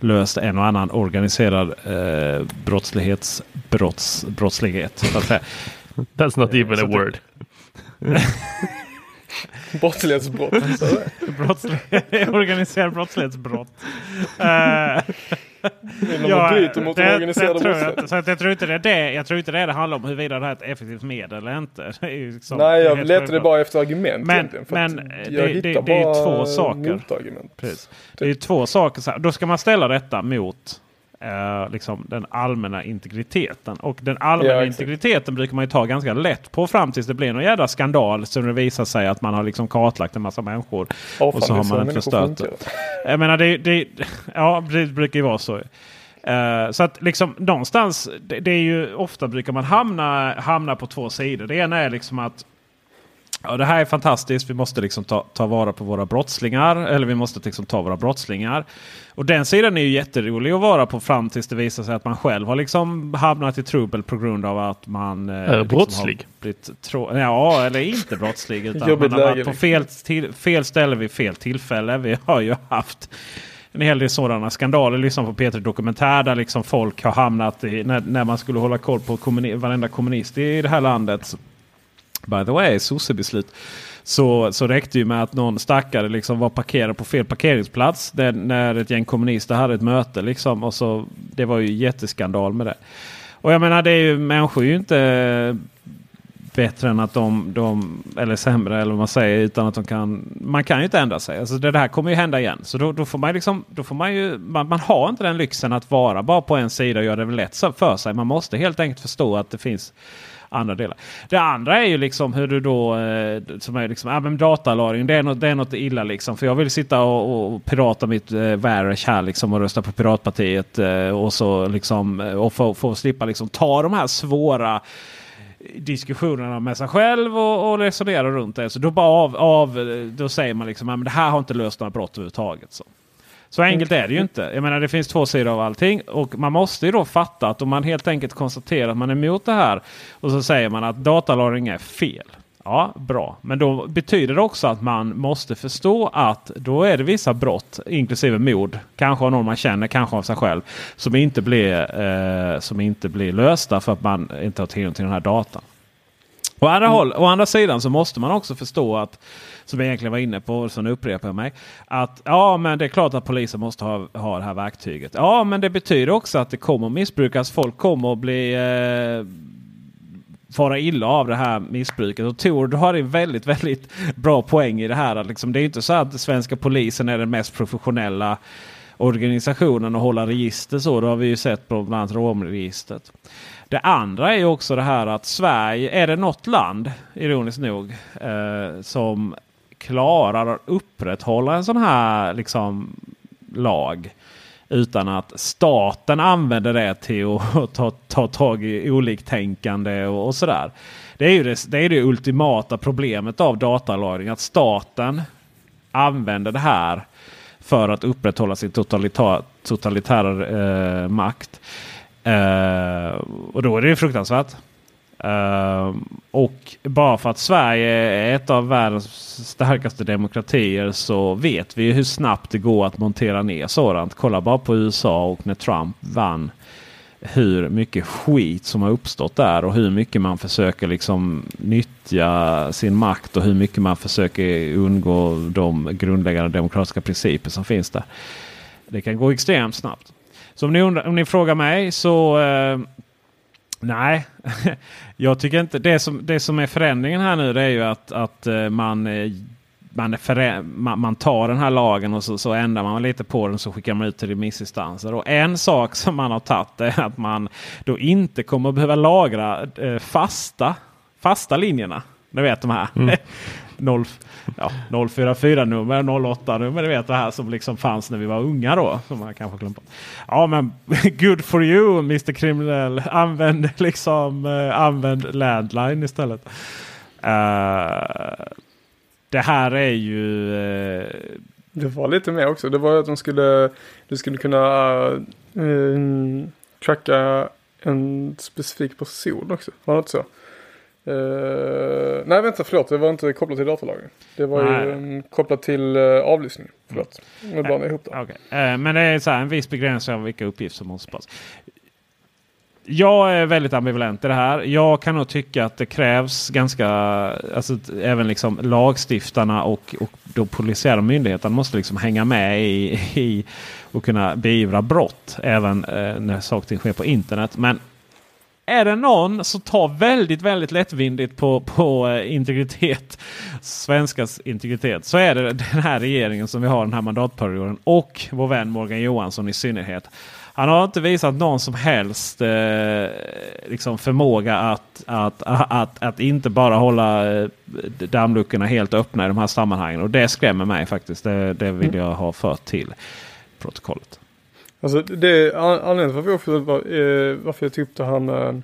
löst en och annan organiserad eh, brottslighets, brotts, brottslighet. That's not even a word. <laughs> Brottslighetsbrott. <laughs> Organiserad brottslighetsbrott. Ja, mot det, organiserade det tror jag, så jag, tror inte det är det, jag tror inte det, det handlar om huruvida det här är ett effektivt medel eller inte. Liksom, Nej, jag letade bara efter argument Men, men det, det, det, är två saker. Precis. Det är ju två saker. Då ska man ställa detta mot eh, liksom den allmänna integriteten. Och den allmänna ja, integriteten brukar man ju ta ganska lätt på fram tills det blir någon jävla skandal. Så det visar sig att man har liksom kartlagt en massa människor. Oh, och så har man inte förstört det. Jag menar det, det, ja, det brukar ju vara så. Uh, så att liksom någonstans, det, det, är ju ofta brukar man hamna, hamna på två sidor. Det ena är liksom att Ja, det här är fantastiskt. Vi måste liksom ta, ta vara på våra brottslingar. Eller vi måste liksom ta våra brottslingar. Och den sidan är ju jätterolig att vara på fram tills det visar sig att man själv har liksom hamnat i trubbel på grund av att man... Eh, är liksom brottslig? ja, eller inte brottslig. <laughs> utan man har varit på fel, till, fel ställe vid fel tillfälle. Vi har ju haft en hel del sådana skandaler. Liksom på P3 Dokumentär där liksom folk har hamnat i när, när man skulle hålla koll på kommuni varenda kommunist i det här landet by the way, sossebeslut. Så, så räckte ju med att någon stackare liksom var parkerad på fel parkeringsplats. Där, när ett gäng kommunister hade ett möte. Liksom, och så, det var ju jätteskandal med det. Och jag menar, det är ju, människor är ju inte eh, bättre än att de, de eller sämre eller vad man säger utan att de kan. Man kan ju inte ändra sig. Alltså det här kommer ju hända igen. Så då, då får man liksom, då får man ju, man, man, har inte den lyxen att vara bara på en sida och göra det lätt för sig. Man måste helt enkelt förstå att det finns andra delar. Det andra är ju liksom hur du då, eh, som är liksom, ja, men datalagring, det är, något, det är något illa liksom. För jag vill sitta och, och pirata mitt eh, Varish här liksom och rösta på Piratpartiet eh, och så liksom eh, och få, få slippa liksom ta de här svåra diskussionerna med sig själv och, och resonera runt det. Så då, bara av, av, eh, då säger man liksom att det här har inte löst några brott överhuvudtaget. Så. Så enkelt är det ju inte. Jag menar det finns två sidor av allting. Och man måste ju då fatta att om man helt enkelt konstaterar att man är emot det här. Och så säger man att datalagring är fel. Ja, bra. Men då betyder det också att man måste förstå att då är det vissa brott, inklusive mord, kanske av någon man känner, kanske av sig själv, som inte blir, eh, som inte blir lösta för att man inte har tillgång till den här datan. Å andra, mm. håll, å andra sidan så måste man också förstå att som jag egentligen var inne på, och så nu upprepar jag mig. Att ja, men det är klart att polisen måste ha, ha det här verktyget. Ja, men det betyder också att det kommer missbrukas. Folk kommer att bli eh, fara illa av det här missbruket. Och Tor, du har en väldigt, väldigt bra poäng i det här. Att liksom, det är inte så att svenska polisen är den mest professionella organisationen att hålla register så. Det har vi ju sett på bland annat romregistret. Det andra är ju också det här att Sverige, är det något land, ironiskt nog, eh, som klarar att upprätthålla en sån här liksom, lag utan att staten använder det till att <laughs> ta, ta tag i oliktänkande och, och sådär. Det är ju det, det, är det ultimata problemet av datalagring. Att staten använder det här för att upprätthålla sin totalitära, totalitära eh, makt. Eh, och då är det ju fruktansvärt. Uh, och bara för att Sverige är ett av världens starkaste demokratier så vet vi hur snabbt det går att montera ner sådant. Kolla bara på USA och när Trump vann. Hur mycket skit som har uppstått där och hur mycket man försöker liksom nyttja sin makt och hur mycket man försöker undgå de grundläggande demokratiska principer som finns där. Det kan gå extremt snabbt. Så om ni, undrar, om ni frågar mig så uh, Nej, <laughs> jag tycker inte det som, det som är förändringen här nu det är ju att, att eh, man, eh, man, man, man tar den här lagen och så, så ändrar man lite på den så skickar man ut till remissinstanser. Och en sak som man har tagit är att man då inte kommer behöva lagra eh, fasta, fasta linjerna. Ni vet de här. Mm. <laughs> 0, ja, 044 nummer, 08 nummer. Ni vet det här som liksom fanns när vi var unga då. Som man kanske glömt Ja men <laughs> good for you Mr Kriminell. Använd liksom uh, använd landline istället. Uh, det här är ju... Uh, det var lite mer också. Det var att de skulle, du skulle kunna uh, tracka en specifik person också. Var det inte så? Uh, nej vänta förlåt, det var inte kopplat till datalagring. Det var nej. ju um, kopplat till uh, avlyssning. Förlåt, nu blandar ihop det. Okay. Uh, men det är så här, en viss begränsning av vilka uppgifter som måste sparas. Jag är väldigt ambivalent i det här. Jag kan nog tycka att det krävs ganska, alltså även liksom lagstiftarna och, och de polisiära myndigheterna måste liksom hänga med i, i och kunna beivra brott. Även eh, när saker sker på internet. Men är det någon som tar väldigt, väldigt lättvindigt på, på eh, integritet, svenskars integritet, så är det den här regeringen som vi har den här mandatperioden och vår vän Morgan Johansson i synnerhet. Han har inte visat någon som helst eh, liksom förmåga att, att, att, att, att inte bara hålla eh, dammluckorna helt öppna i de här sammanhangen. Och det skrämmer mig faktiskt. Det, det vill jag ha fört till protokollet. Alltså det anledningen till varför jag, eh, varför jag tog upp det här med,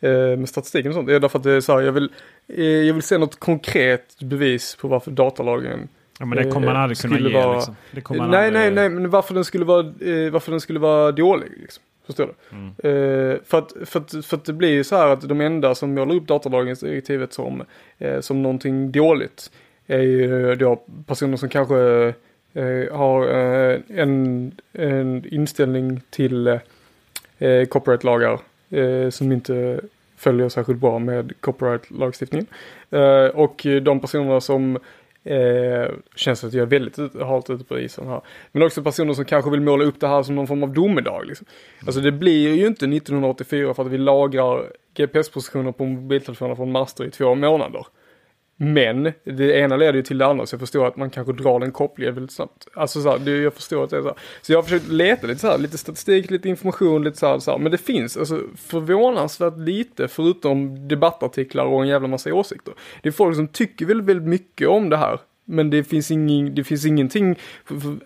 eh, med statistiken och sånt är därför att det är så här, jag vill, eh, jag vill se något konkret bevis på varför datalagringen Ja men det kommer man aldrig kunna ge vara, liksom. nej aldrig... nej nej men varför den skulle vara, varför den skulle vara dålig liksom. Förstår du? Mm. Eh, för, att, för, att, för att det blir ju så här att de enda som målar upp datalagringsdirektivet som, eh, som någonting dåligt är ju då personer som kanske eh, har eh, en, en inställning till eh, eh, copyright-lagar eh, som inte följer särskilt bra med copyright-lagstiftningen. Eh, och de personerna som Eh, känns att jag är väldigt halt ute på isen här. Men också personer som kanske vill måla upp det här som någon form av domedag. Liksom. Alltså det blir ju inte 1984 för att vi lagrar GPS-positioner på mobiltelefoner från master i två månader. Men det ena leder ju till det andra så jag förstår att man kanske drar den kopplingen väldigt snabbt. Alltså så här, det, jag förstår att det är så här. Så jag har försökt leta lite så här, lite statistik, lite information, lite så här, så här. Men det finns alltså förvånansvärt lite förutom debattartiklar och en jävla massa åsikter. Det är folk som tycker väldigt, väldigt mycket om det här. Men det finns, ingen, det finns ingenting,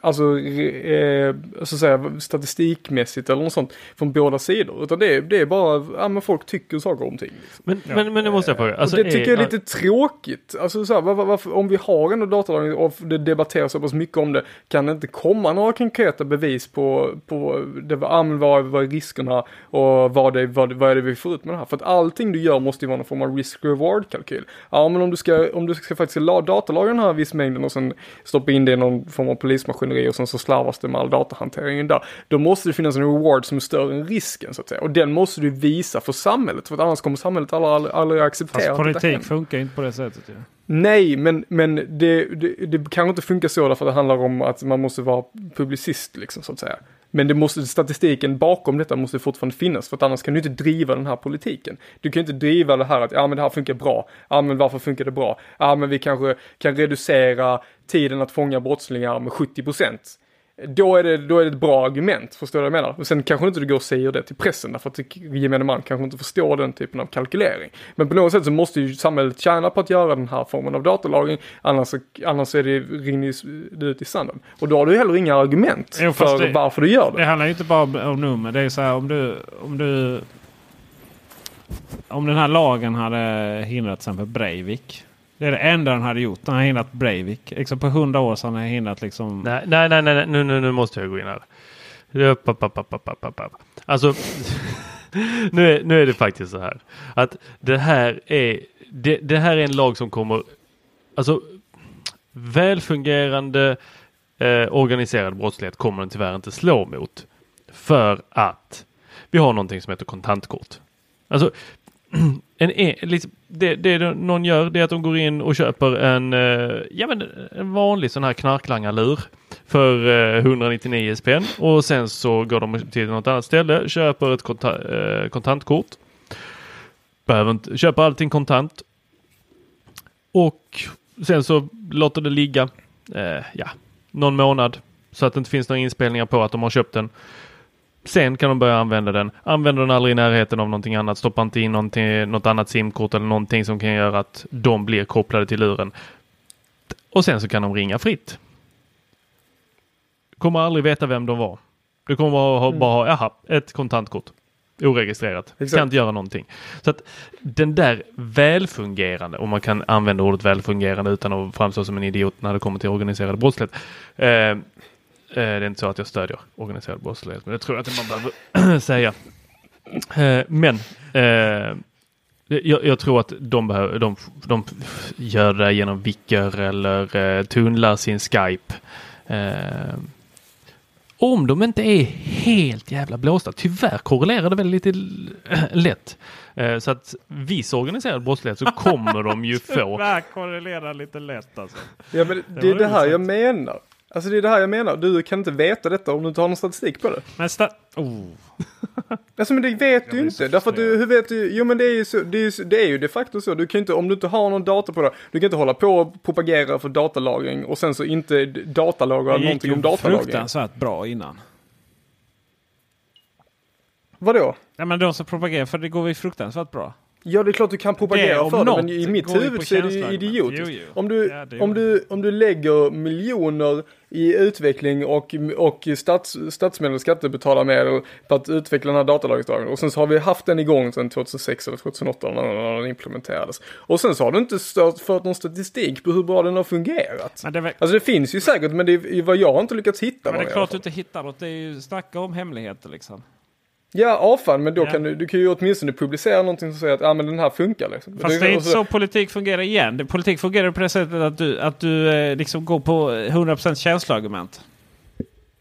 alltså, eh, så att säga, statistikmässigt eller något sånt från båda sidor. Utan det är, det är bara, ja men folk tycker saker om ting. Liksom. Men, ja. men, men det måste jag fråga. Alltså, och det tycker är, jag är lite tråkigt. Alltså så här, var, varför, om vi har ändå datalagring och det debatteras så pass mycket om det, kan det inte komma några konkreta bevis på, på det, vad, vad är riskerna och vad, det, vad, vad är det vi får ut med det här? För att allting du gör måste ju vara någon form av risk-reward-kalkyl. Ja men om du ska, om du ska faktiskt datalagra den här viss mängden och sen stoppa in det i någon form av polismaskineri och sen så slarvas det med all datahanteringen där. Då måste det finnas en reward som är större än risken så att säga. Och den måste du visa för samhället för att annars kommer samhället aldrig, aldrig acceptera Fast politik funkar inte på det sättet ju. Ja. Nej, men, men det, det, det kanske inte funkar så därför att det handlar om att man måste vara publicist liksom så att säga. Men det måste, statistiken bakom detta måste fortfarande finnas för att annars kan du inte driva den här politiken. Du kan inte driva det här att ja men det här funkar bra, ja men varför funkar det bra? Ja men vi kanske kan reducera tiden att fånga brottslingar med 70 procent. Då är, det, då är det ett bra argument, förstår du vad jag menar? Och sen kanske inte du går och säger det till pressen därför att gemene man kanske inte förstår den typen av kalkylering. Men på något sätt så måste ju samhället tjäna på att göra den här formen av datalagring, annars, annars är det, rinner det ut i sanden. Och då har du heller inga argument jo, för det, varför du gör det. Det handlar ju inte bara om nummer, det är så här om du, om du om den här lagen hade hindrat till exempel Breivik det är det enda han hade gjort. Han har hindrat Breivik. Liksom på hundra år sedan har han hindrat liksom... Nej, nej, nej, nej. Nu, nu, nu måste jag gå in här. Alltså, <laughs> nu är, nu är det faktiskt så här. Att det här är, det, det här är en lag som kommer, alltså välfungerande eh, organiserad brottslighet kommer den tyvärr inte slå mot. För att vi har någonting som heter kontantkort. Alltså <clears throat> en, en, liksom, det, det någon gör det är att de går in och köper en, eh, ja, men en vanlig sån här knarklangarlur för eh, 199 spänn och sen så går de till något annat ställe, köper ett konta, eh, kontantkort. Behöver inte, köper allting kontant. Och sen så låter det ligga, eh, ja, någon månad så att det inte finns några inspelningar på att de har köpt den. Sen kan de börja använda den. Använder den aldrig i närheten av någonting annat. Stoppa inte in något annat simkort eller någonting som kan göra att de blir kopplade till luren. Och sen så kan de ringa fritt. Kommer aldrig veta vem de var. Du kommer bara ha, mm. bara ha jaha, ett kontantkort. Oregistrerat. Exakt. Kan inte göra någonting. Så att den där välfungerande, om man kan använda ordet välfungerande utan att framstå som en idiot när det kommer till organiserad brottslighet. Eh, det är inte så att jag stödjer organiserad brottslighet, men det tror jag att man behöver <clears throat> säga. Eh, men eh, jag, jag, tror att de, behöver, de, de gör det genom Vicker eller eh, tunnlar sin Skype. Eh, om de inte är helt jävla blåsta. Tyvärr korrelerar det väl lite <clears throat> lätt. Eh, så att viss organiserad brottslighet så kommer de ju <laughs> få. Tyvärr korrelerar lite lätt alltså. Ja men det, det är det här jag menar. Alltså det är det här jag menar. Du kan inte veta detta om du inte har någon statistik på det. Men sta oh. <laughs> Alltså men det vet du inte. Därför att du, hur vet du? Jo men det är ju så, det är ju, det är ju de facto så. Du kan inte, om du inte har någon data på det, du kan inte hålla på och propagera för datalagring och sen så inte datalagra någonting om datalagring. Det gick ju fruktansvärt bra innan. Vadå? Ja men de som propagerar för det går ju fruktansvärt bra. Ja, det är klart du kan propagera för det, men i mitt huvud så är det ju idiotiskt. Jo, jo. Om, du, ja, om, du, om du lägger miljoner i utveckling och, och stats, statsmedel, skattebetalarmedel på att utveckla den här datalagringsdagen och sen så har vi haft den igång sedan 2006 eller 2008 när den implementerades. Och sen så har du inte fört någon statistik på hur bra den har fungerat. Men det väl... Alltså det finns ju säkert men det är vad jag har inte lyckats hitta. Men det är klart du inte hittar något. Det är ju snacka om hemligheter liksom. Ja, avfall, men då ja. kan du, du kan ju åtminstone publicera någonting som säger att ah, men den här funkar. Liksom. Fast det är inte så politik fungerar igen. Politik fungerar på det sättet att du, att du eh, liksom går på 100% känsloargument.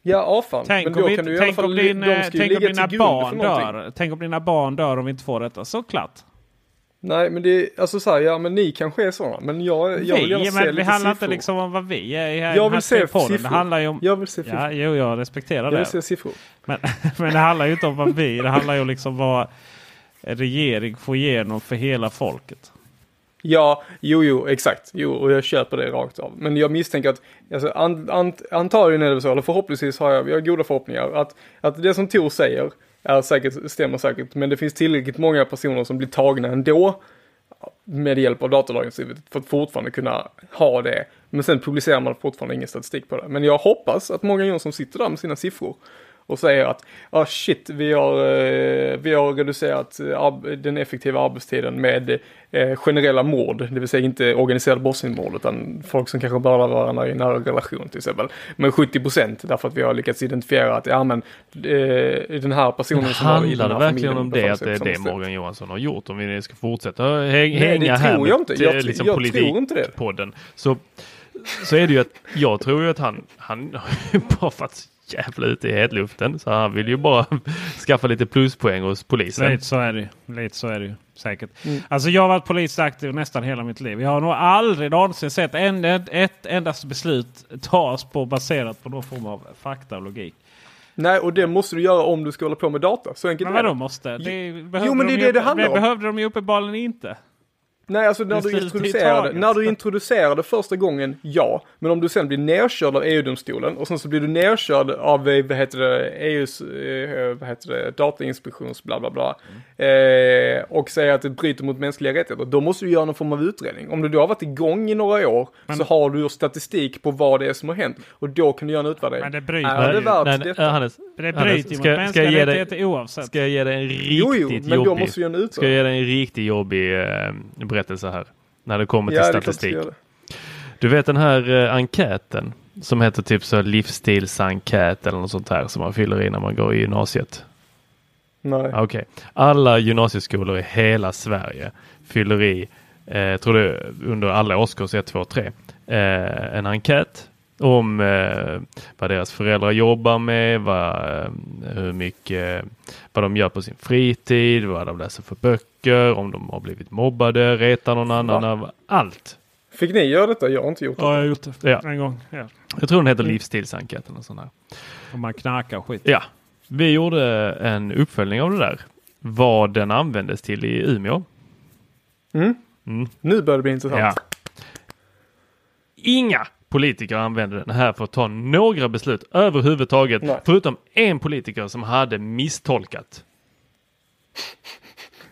Ja, avfall. Tänk men då vi, kan du i alla fall, din, tänk om dina barn dör. Tänk om dina barn dör om vi inte får detta. Såklart. Nej, men det är alltså så här, ja men ni kanske är sådana. Men jag, jag vill gärna se men lite Det handlar siffror. inte liksom om vad vi är här, Jag vill se siffror. Det handlar ju om... Jag vill se siffror. Ja, jo, jag respekterar det. Jag vill se siffror. Men, <laughs> men det handlar ju inte om vad vi, det handlar ju liksom vad... regering få igenom för hela folket. Ja, jo, jo, exakt. Jo, och jag köper det rakt av. Men jag misstänker att, alltså, an, an, antagligen är det så, eller förhoppningsvis har jag, jag har goda förhoppningar, att, att det som Tor säger Ja, säkert, stämmer säkert, men det finns tillräckligt många personer som blir tagna ändå med hjälp av datalagringsdirektivet för att fortfarande kunna ha det. Men sen publicerar man fortfarande ingen statistik på det. Men jag hoppas att Morgan Johansson sitter där med sina siffror och säger att ah, shit, vi har, eh, vi har reducerat eh, den effektiva arbetstiden med eh, generella mord, det vill säga inte organiserade brottsmord utan folk som kanske bara varandra i nära relation till exempel. Men 70 procent därför att vi har lyckats identifiera att ja men den här personen men som har i den här verkligen om det, att det är det Morgan Johansson har gjort? Om vi ska fortsätta hänga Nej, det här jag inte. Jag, liksom jag det. Så, så är det ju att jag tror ju att han, han <laughs> bara för att jävla ute i hetluften. Så han vill ju bara <laughs> skaffa lite pluspoäng hos polisen. Lite så är det Lite så är det ju säkert. Mm. Alltså jag har varit polisaktiv nästan hela mitt liv. Jag har nog aldrig någonsin sett en, ett, ett endast beslut tas på baserat på någon form av fakta och logik. Nej, och det måste du göra om du ska hålla på med data. Så enkelt men vadå måste? Det jo, men det är det det handlar om. Det behövde de ju uppenbarligen inte. Nej, alltså när du, introducerade, när du introducerade första gången, ja. Men om du sen blir nerkörd av EU-domstolen och sen så blir du nerkörd av, eh, vad heter det, EUs, eh, vad heter det, datainspektions bla bla bla. Mm. Eh, och säger att det bryter mot mänskliga rättigheter. Då måste du göra någon form av utredning. Om du då har varit igång i några år men, så har du statistik på vad det är som har hänt. Och då kan du göra en utvärdering. Men det bryter är det värt nej, detta? Hannes, det bryter ju mot mänskliga rättigheter oavsett. Ska jag ge dig en riktigt jo, jo, men jobbig, då måste du göra en utvärdering. Ska jag ge dig en riktigt jobbig eh, berättelse här. När det kommer till ja, statistik. Du vet den här eh, enkäten som heter typ så livsstilsenkät eller något sånt här som man fyller i när man går i gymnasiet. Nej. Okej. Okay. Alla gymnasieskolor i hela Sverige fyller i, eh, tror du, under alla årskurs 1, 2, 3, eh, en enkät om eh, vad deras föräldrar jobbar med, vad, eh, hur mycket, vad de gör på sin fritid, vad de läser för böcker, om de har blivit mobbade, retar någon annan, Va? allt. Fick ni göra detta? Jag har inte gjort det. Ja, jag har gjort det ja. en gång. Ja. Jag tror den heter mm. livsstilsenkäten och sån här. Om man knarkar och skit. Ja. Vi gjorde en uppföljning av det där. Vad den användes till i Umeå. Mm. Mm. Nu börjar det bli intressant. Ja. Inga politiker använde den här för att ta några beslut överhuvudtaget. Nej. Förutom en politiker som hade misstolkat.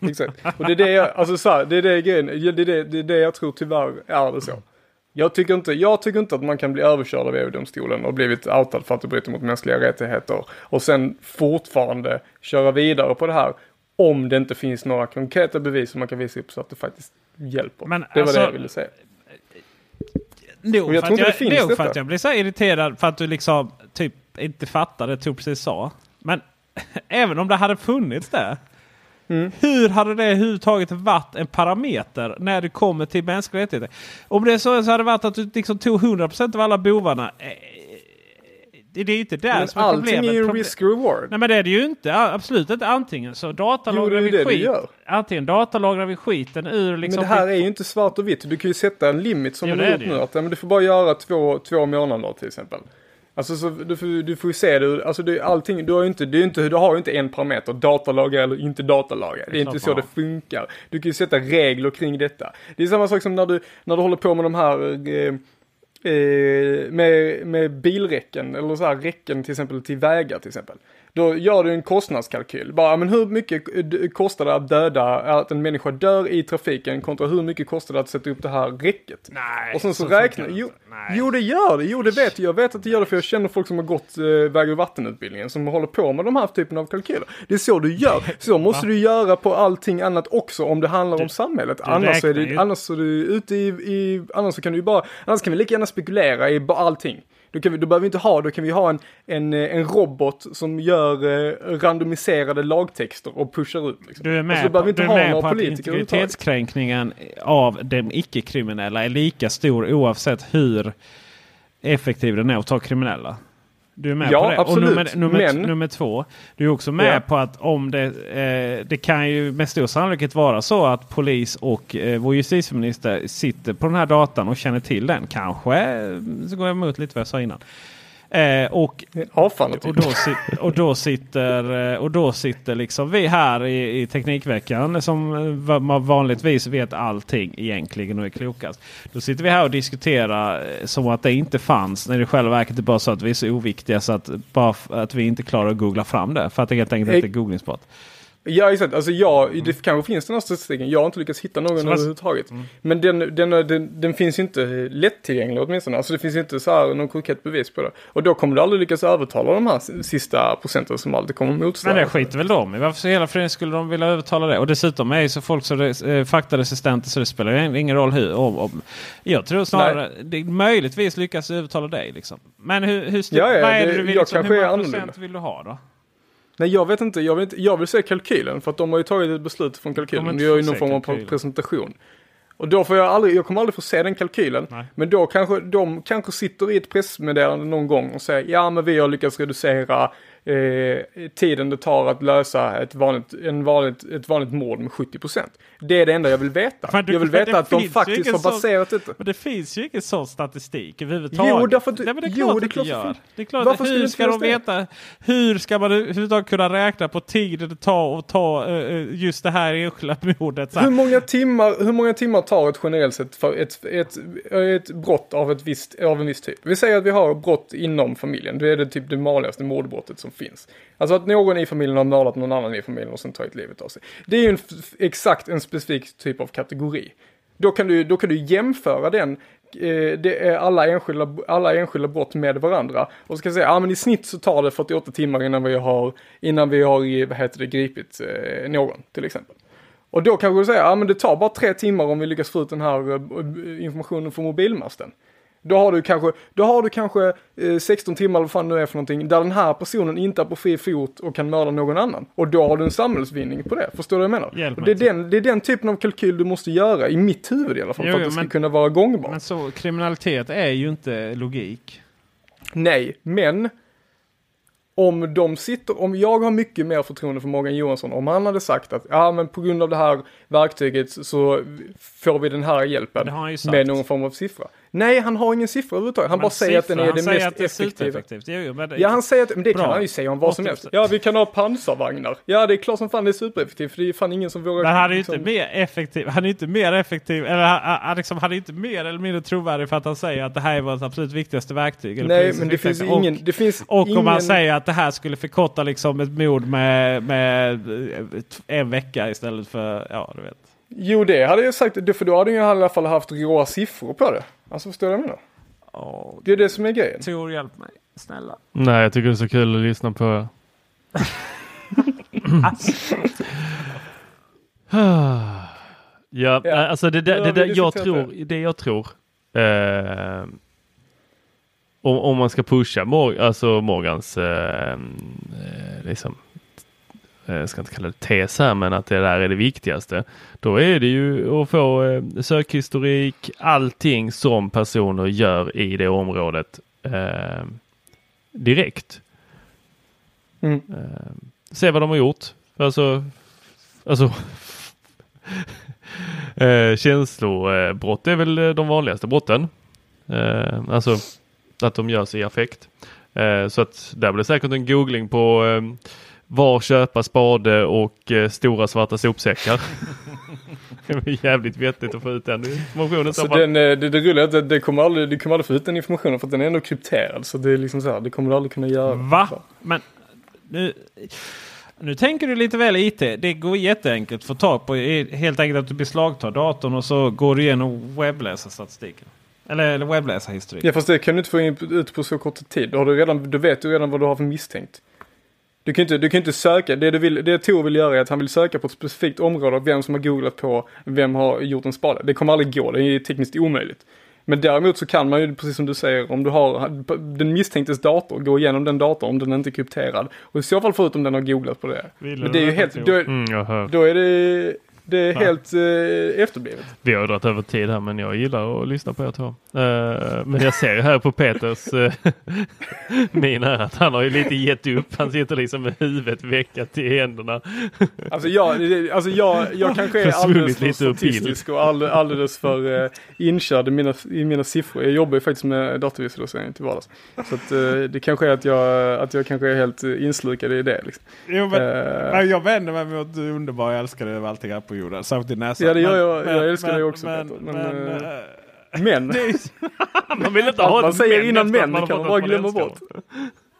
<laughs> Exakt. Och det är det jag, alltså så här, det är det grejen, det är det, det är det jag tror tyvärr är det så. Jag tycker, inte, jag tycker inte att man kan bli överkörd av EU-domstolen och blivit outad för att det bryter mot mänskliga rättigheter och sen fortfarande köra vidare på det här om det inte finns några konkreta bevis som man kan visa upp så att det faktiskt hjälper. Men det var alltså, det jag ville säga. Nog, jag för, att jag, det nog för att jag blir så irriterad för att du liksom typ inte fattar det du precis sa. Men <laughs> även om det hade funnits där. Mm. Hur hade det överhuvudtaget varit en parameter när det kommer till mänskliga rättigheter? Om det så, så hade det varit att du liksom tog 100% av alla bovarna. Det är inte där men som är allting problemet. Allting är ju risk-reward. Nej men det är det ju inte. Absolut inte. Antingen så datalagrar vi skit. Antingen datalagrar vi skiten ur liksom... Men det här är ju inte svart och vitt. Du kan ju sätta en limit som jo, du har gjort nu. Att, men du får bara göra två, två månader till exempel. Alltså så du, får, du får ju se det, alltså det, allting, du har ju inte, det är inte, du har ju inte en parameter, datalagar eller inte datalagar. Det är inte så det funkar. Du kan ju sätta regler kring detta. Det är samma sak som när du, när du håller på med de här eh, Eh, med, med bilräcken eller så här räcken till exempel till vägar till exempel. Då gör du en kostnadskalkyl. Bara, men hur mycket kostar det att döda, att en människa dör i trafiken kontra hur mycket kostar det att sätta upp det här räcket? Nej, och sen så, så räknar, jo, jo det gör det, jo det vet jag. Jag vet att det gör det för jag känner folk som har gått eh, väg och vattenutbildningen som håller på med de här typen av kalkyler. Det är så du gör. Så måste du göra på allting annat också om det handlar du, om samhället. Annars är, det, annars är du ute i, i, annars kan du ju bara, annars kan vi lika gärna spekulera i allting. Då, kan vi, då behöver vi inte ha, då kan vi ha en, en, eh, en robot som gör eh, randomiserade lagtexter och pushar ut. Liksom. Du är med, alltså, på, du är med på att integritetskränkningen av de icke-kriminella är lika stor oavsett hur effektiv den är att ta kriminella. Du är med ja, på det. Absolut. Och nummer, nummer, Men... nummer två. Du är också med ja. på att om det, eh, det kan ju med stor sannolikhet vara så att polis och eh, vår justitieminister sitter på den här datan och känner till den. Kanske, så går jag emot lite vad jag sa innan. Eh, och, och, då och då sitter, eh, och då sitter liksom vi här i, i Teknikveckan som eh, va- vanligtvis vet allting egentligen och är klokast. Då sitter vi här och diskuterar eh, som att det inte fanns när det i själva verket är bara så att vi är så oviktiga så att, bara att vi inte klarar att googla fram det. För att det helt enkelt inte är googlingsbart. Ja exakt, alltså jag, det kanske finns den här statistiken, jag har inte lyckats hitta någon överhuvudtaget. Men den, den, den, den finns inte lättillgänglig åtminstone, alltså det finns inte så här någon konkret bevis på det. Och då kommer du aldrig lyckas övertala de här sista procenten som alltid kommer motstå. Men det skiter väl de i. Varför så hela friden skulle de vilja övertala det? Och dessutom är ju så folk så eh, faktaresistenta så det spelar ingen roll hur. Om, om. Jag tror snarare det möjligtvis lyckas övertala dig. Liksom. Men hur, hur Ja, ja, vad är det, du vill? Liksom, hur många annorlunda. procent vill du ha då? Nej jag vet inte, jag, vet inte, jag vill se kalkylen för att de har ju tagit ett beslut från kalkylen. Det gör ju någon form av presentation. Och då får jag aldrig, jag kommer aldrig få se den kalkylen. Nej. Men då kanske de kanske sitter i ett pressmeddelande någon gång och säger ja men vi har lyckats reducera eh, tiden det tar att lösa ett vanligt, en vanligt, ett vanligt mord med 70%. Det är det enda jag vill veta. Men du- jag vill veta att de faktiskt har baserat detta. Men det finns ju ingen sån statistik överhuvudtaget. Jo, därför att du- Nej, men det är jo, klart det är klart gör. Det är klart Varför hur ska de veta? Hur ska man överhuvudtaget kunna räkna på tiden det tar att ta eh, just det här enskilda mordet? Hur många, timmar, hur många timmar tar ett generellt sett för ett, ett, ett brott av, ett visst, av en viss typ? Vi säger att vi har brott inom familjen. Då är det typ det vanligaste mordbrottet som finns. Alltså att någon i familjen har mördat någon annan i familjen och sen tagit livet av sig. Det är ju en, exakt en specifik typ av kategori. Då kan du, då kan du jämföra den eh, det är alla enskilda, alla enskilda brott med varandra. Och så kan jag säga, ja men i snitt så tar det 48 timmar innan vi har, innan vi har, eh, vad heter det, gripit eh, någon till exempel. Och då kanske du säger, ja men det tar bara tre timmar om vi lyckas få ut den här eh, informationen från mobilmasten. Då har du kanske, då har du kanske eh, 16 timmar eller vad fan nu är för någonting, där den här personen inte är på fri fot och kan mörda någon annan. Och då har du en samhällsvinning på det, förstår du vad jag menar? Hjälp och det, är den, det är den typen av kalkyl du måste göra, i mitt huvud i alla fall, Jo, för att det ska kunna vara gångbart. Men så kriminalitet är ju inte logik. Nej, men om de sitter, om jag har mycket mer förtroende för Morgan Johansson, om han hade sagt att ja men på grund av det här verktyget så får vi den här hjälpen med någon form av siffra. Nej, han har ingen siffra överhuvudtaget. Han Men bara säger att den är det mest att det effektiva. supereffektivt. Jo, men det- Ja, han säger att, men det Bra. kan han ju säga om vad som 80%. helst. Ja, vi kan ha pansarvagnar. Ja, det är klart som fan det är supereffektivt, för det är fan ingen som vågar... Men han är ju liksom- inte mer effektiv. Han är inte mer effektiv. Eller han, han, liksom, han är inte mer eller mindre trovärdig för att han säger att det här är vårt absolut viktigaste verktyg. Nej, men det finns viktigaste. ingen... Och, Det finns och ingen... om han säger att det här skulle förkorta liksom ett mord med, med en vecka istället för, ja du vet. Jo, det hade jag sagt, det- för då hade jag i alla fall haft råa siffror på det. Alltså, förstår du vad jag menar? Åh, Det är det som är grejen. Tor, hjälp mig. Snälla. Nej, jag tycker det är så kul att lyssna på. <laughs> <sighs> ja, Ja. alltså det, där, det, där, jag tror, det jag tror, eh, om, om man ska pusha Mor alltså Morgans, eh, eh, liksom, jag ska inte kalla det tes här, men att det där är det viktigaste. Då är det ju att få eh, sökhistorik, allting som personer gör i det området eh, direkt. Mm. Eh, se vad de har gjort. Alltså, alltså <laughs> eh, känslobrott är väl eh, de vanligaste brotten. Eh, alltså att de görs i affekt. Eh, så att där blir säkert en googling på eh, var köpa spade och eh, stora svarta sopsäckar. <laughs> det är jävligt vettigt att få ut den informationen. i så Så fall. den, eh, det, det roliga är att det, det kommer aldrig, du kommer aldrig få ut den informationen för att den är ändå krypterad. Så det är liksom så här, det kommer du aldrig kunna göra. Va? Så. Men nu, nu tänker du lite väl IT. Det går jätteenkelt att få tag på. Helt enkelt att du beslagtar datorn och så går du igenom webbläsarstatistiken. Eller, eller webbläsarhistorik. Ja fast det kan du inte få in, ut på så kort tid. Då, har du, redan, då vet du redan vad du har för misstänkt. Du kan inte, du kan inte söka, det, du vill, det Tor vill göra är att han vill söka på ett specifikt område av vem som har googlat på vem har gjort en spade. Det kommer aldrig gå, det är tekniskt omöjligt. Men däremot så kan man ju, precis som du säger, om du har den misstänktes dator, gå igenom den datorn om den inte är krypterad. Och i så fall få ut om den har googlat på det. Vill Men det är ju helt, då, Mm, då är det, Det är helt eh, efterblivet. Vi har dragit över tid här men jag gillar att lyssna på er två. Uh, men jag ser här på Peters uh, <laughs> min här att han har ju lite gett upp. Han sitter liksom med huvudet veckat i händerna. Alltså jag, alltså jag, jag kanske är alldeles för statistisk och alldeles för uh, inkörd i mina, i mina siffror. Jag jobbar ju faktiskt med datorvisualisering till vardags. Så att, uh, det kanske är att jag, att jag kanske är helt inslukad i det. Liksom. Jo, men, uh, jag vänder mig mot du underbar, jag älskar dig över allting här på jorden. Särskilt din näsa. Ja det gör jag, men, jag älskar men, dig också men, Peter. Men, men, <laughs> men. <laughs> man vill inte ha man säger innan män, det kan man bara glömma bort.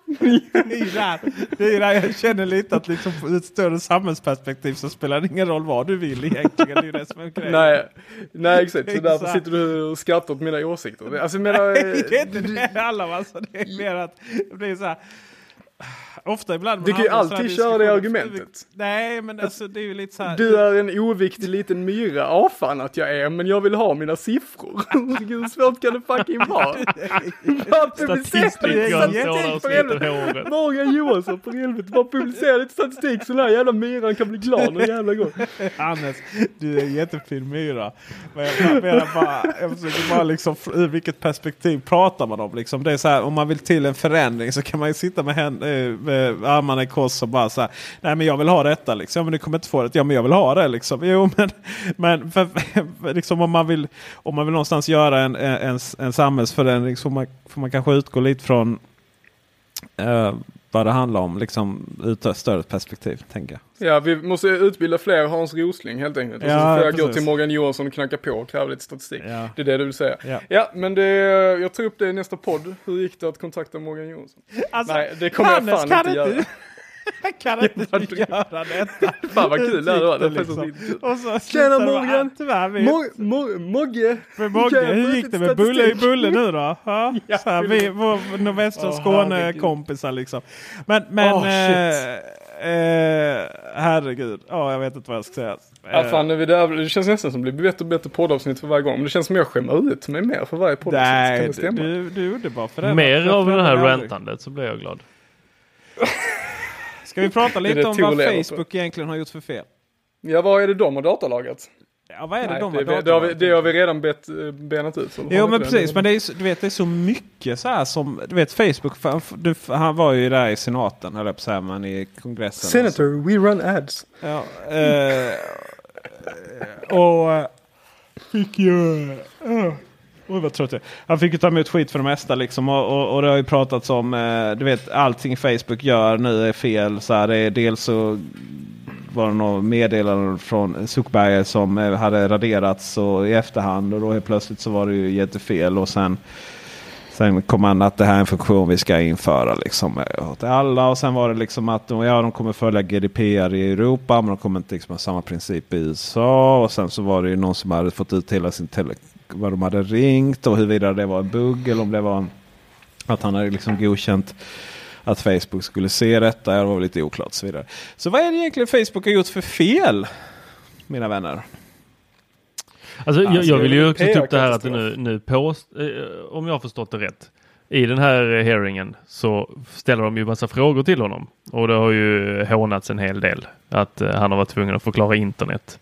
<laughs> det, är där, det är där jag känner lite att liksom, ur ett större samhällsperspektiv så spelar det ingen roll vad du vill egentligen. Det är det som är grejen. Nej, nej exakt. Så därför sitter du och skrattar åt mina åsikter. Alltså, menar, nej, det är inte det alla alltså, Det är mer att det blir så här ofta ibland. Du kan ju alltid köra det argumentet. Nej, men alltså det är ju lite så här. Du är en oviktig liten myra. Ja, fan att jag är, men jag vill ha mina siffror. <laughs> Hur svårt kan det fucking vara? <laughs> Statistik Morgan Johansson, för helvete. Bara publicera lite statistik så den här jävla myran kan bli glad någon jävla gång. Hannes, du är en jättefin myra. Men jag menar bara, jag försöker bara liksom, ur vilket perspektiv pratar man om? Liksom, det är så här, om man vill till en förändring så kan man ju sitta med, henne, Eh, eh, med armarna i kors och bara så här. Nej men jag vill ha detta liksom. Ja, men du kommer inte få det. Ja men jag vill ha det liksom. Jo <laughs> men, men för, för, liksom om, man vill, om man vill någonstans göra en, en, en samhällsförändring så får man, får man kanske utgå lite från uh, vad det handlar om. Liksom ur ett större perspektiv tänker jag. Ja vi måste utbilda fler Hans Rosling helt enkelt. Och ja, så får jag precis. gå till Morgan Johansson och knacka på och kräva lite statistik. Ja. Det är det du vill säga. Ja, ja men det, jag tar upp det i nästa podd. Hur gick det att kontakta Morgan Johansson? Alltså, Nej det kommer jag fan inte göra. Jag kan inte ja, göra detta. Fan vad kul det hade varit. Liksom. Tjena Morgan! Mogge! Mogge, hur gick det med Bulle, Bulle nu då? Ja, ja, så här, vi, vår nordvästra oh, Skåne-kompisar liksom. Men, men oh, eh, eh, herregud. Ja, jag vet inte vad jag ska säga. Ja, fan, det, där, det känns nästan som det blir bättre och bättre poddavsnitt för varje gång. Men det känns som jag skämmer ut mig mer för varje poddavsnitt. Nej, det du, du är underbar för det. Mer av det här rantandet så blir jag glad. Ska vi prata <laughs> lite om vad Facebook egentligen har gjort för fel? Ja, vad är det de har datalagat? Ja, vad är det Nej, de har det, det, har vi, det har vi redan bet, benat ut. Jo, men precis. Men det är, du vet, det är så mycket så här som, du vet Facebook, för, du, han var ju där i senaten, eller på så här, men i kongressen. Senator, we run ads. Ja, eh, och fick ju... Uh, Oj vad trött jag Han fick ju ta emot skit för det mesta liksom. Och, och, och det har ju pratats om, eh, du vet allting Facebook gör nu är fel. Så här, det är dels så var det något meddelande från Zuckerberg som eh, hade raderats och i efterhand. Och då helt plötsligt så var det ju jättefel. Och sen, sen kom han att det här är en funktion vi ska införa liksom, eh, åt alla. Och sen var det liksom att ja, de kommer följa GDPR i Europa men de kommer inte liksom ha samma princip i USA. Och sen så var det ju någon som hade fått ut hela sin telekom vad de hade ringt och huruvida det var en bugg eller om det var att han hade liksom godkänt att Facebook skulle se detta. Det var lite oklart och så vidare. Så vad är det egentligen Facebook har gjort för fel? Mina vänner. Alltså, jag, jag vill ju också ta upp det här att nu, nu påst, eh, om jag har förstått det rätt. I den här hearingen så ställer de ju massa frågor till honom. Och det har ju hånats en hel del. Att eh, han har varit tvungen att förklara internet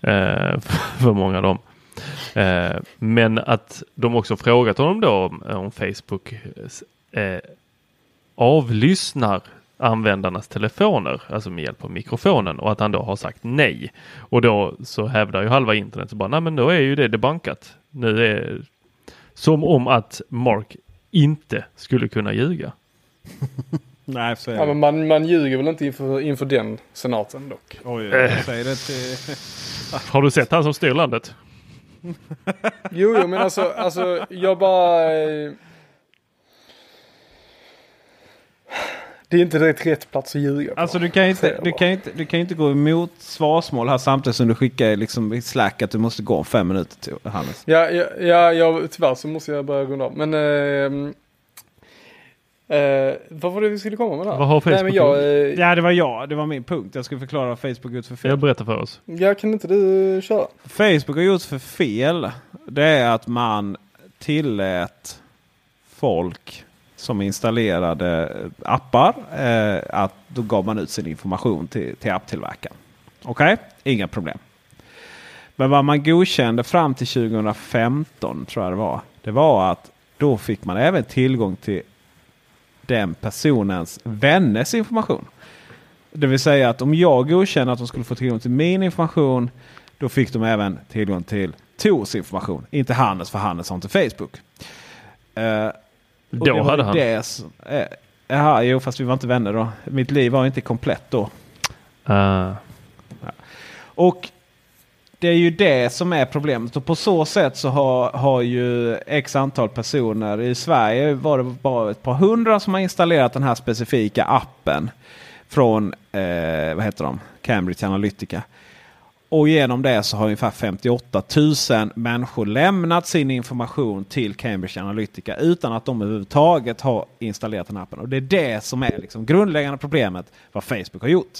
eh, <laughs> för många av dem. Eh, men att de också frågat honom då om, om Facebook eh, avlyssnar användarnas telefoner, alltså med hjälp av mikrofonen och att han då har sagt nej. Och då så hävdar ju halva internet så bara, nej men då är ju det debankat. Nu är som om att Mark inte skulle kunna ljuga. <laughs> nej, så är ja, men man, man ljuger väl inte inför, inför den senaten dock. Oj, jag säger det till... Har du sett han som styr landet? Jo, jo, men alltså, alltså jag bara... Eh, det är inte rätt, rätt plats att ljuga Alltså du kan, inte, du, kan inte, du kan inte gå emot svarsmål här samtidigt som du skickar liksom i Slack att du måste gå om fem minuter till Hannes. Ja, ja, ja, ja tyvärr så måste jag börja runda av. Men eh, Uh, vad var det vi skulle komma med där? Vad har Facebook Nej, men jag, uh, Ja det var jag, det var min punkt. Jag skulle förklara vad Facebook gjort för fel. Jag berättar för oss. Ja kan inte du köra? Facebook har gjort för fel. Det är att man tillät folk som installerade appar. Uh, att då gav man ut sin information till, till apptillverkaren. Okej, okay? inga problem. Men vad man godkände fram till 2015 tror jag det var. Det var att då fick man även tillgång till den personens vänners information. Det vill säga att om jag godkänner att de skulle få tillgång till min information. Då fick de även tillgång till Tors information. Inte Hannes för Hannes har inte Facebook. Uh, då hade han. Det, uh, jaha, jo fast vi var inte vänner då. Mitt liv var inte komplett då. Uh. Ja. Och det är ju det som är problemet. Och på så sätt så har, har ju x antal personer i Sverige var det bara ett par hundra som har installerat den här specifika appen. Från eh, vad heter de? Cambridge Analytica. Och genom det så har ungefär 58 000 människor lämnat sin information till Cambridge Analytica utan att de överhuvudtaget har installerat den appen. Och det är det som är liksom grundläggande problemet vad Facebook har gjort.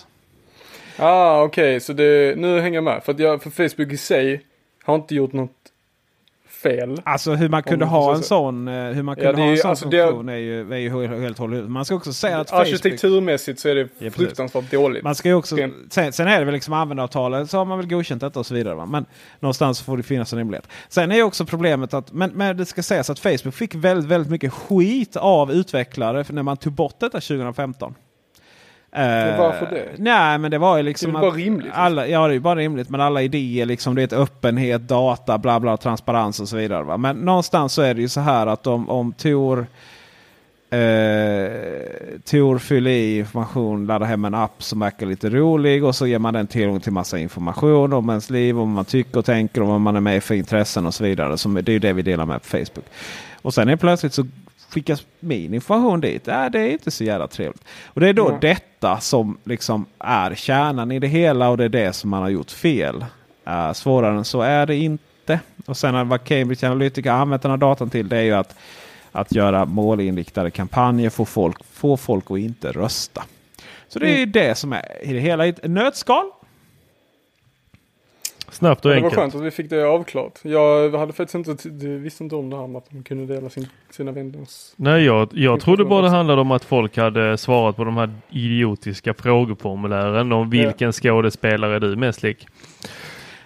Ah, okej, okay. så det, nu hänger jag med. För, att jag, för Facebook i sig har inte gjort något fel. Alltså hur man kunde ha en sån, eh, hur man kunde ja, ha en sån alltså funktion är, är, ju, är ju helt hållet. Man ska också säga att Arkitekturmässigt så är det ja, fruktansvärt dåligt. Man ska också, sen, sen, är det väl liksom användaravtalet så har man väl godkänt detta och så vidare. Va? Men någonstans får det finnas en rimlighet. Sen är ju också problemet att, men, men det ska sägas att Facebook fick väldigt, väldigt mycket skit av utvecklare när man tog bort detta 2015. Men varför det? Nej men det var ju liksom. Det är bara rimligt. Liksom. Alla, ja det är bara rimligt. Men alla idéer liksom. Det är öppenhet, data, bla bla, transparens och så vidare. Va? Men någonstans så är det ju så här att om, om Tor eh, Tor fyller i information, laddar hem en app som verkar lite rolig och så ger man den tillgång till massa information om ens liv, om vad man tycker och tänker, om vad man är med för intressen och så vidare. Som, det är ju det vi delar med på Facebook. Och sen är plötsligt så skickas min information dit. Äh, det är inte så jävla trevligt. Och det är då mm. detta som liksom är kärnan i det hela och det är det som man har gjort fel. Uh, svårare än så är det inte. Och sen vad Cambridge Analytica använt den här datan till det är ju att, att göra målinriktade kampanjer, få folk, få folk att inte rösta. Så det är mm. det som är i det hela i ett nötskal. Snabbt och det enkelt. Det var skönt att vi fick det avklarat. Jag hade faktiskt inte, visste inte om det här med att de kunde dela sin, sina vänners... Nej, jag, jag trodde bara det handlade om att folk hade svarat på de här idiotiska frågeformulären om vilken ja. skådespelare är du mest lik.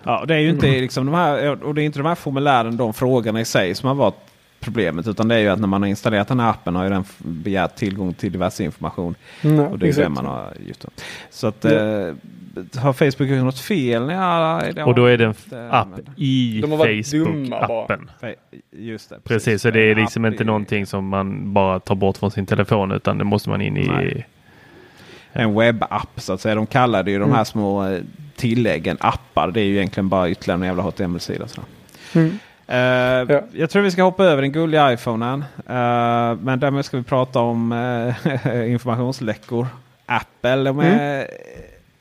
Ja, det är ju inte mm. liksom de här, och det är inte de här formulären, de frågorna i sig som har varit problemet. Utan det är ju att när man har installerat den här appen har ju den begärt tillgång till diverse information. Mm, och det är det man har gjort. Så att, ja. eh, har Facebook gjort något fel? Ja, och då är det en app i Facebook-appen. Just det. Precis, precis så det är liksom inte i... någonting som man bara tar bort från sin telefon utan det måste man in i. Nej. En webbapp så att säga. De kallar det ju de här mm. små eh, tilläggen appar. Det är ju egentligen bara ytterligare en jävla HTML-sida. Mm. Uh, ja. Jag tror vi ska hoppa över den gulliga iPhonen. Uh, men därmed ska vi prata om uh, <laughs> informationsläckor. Apple de är mm.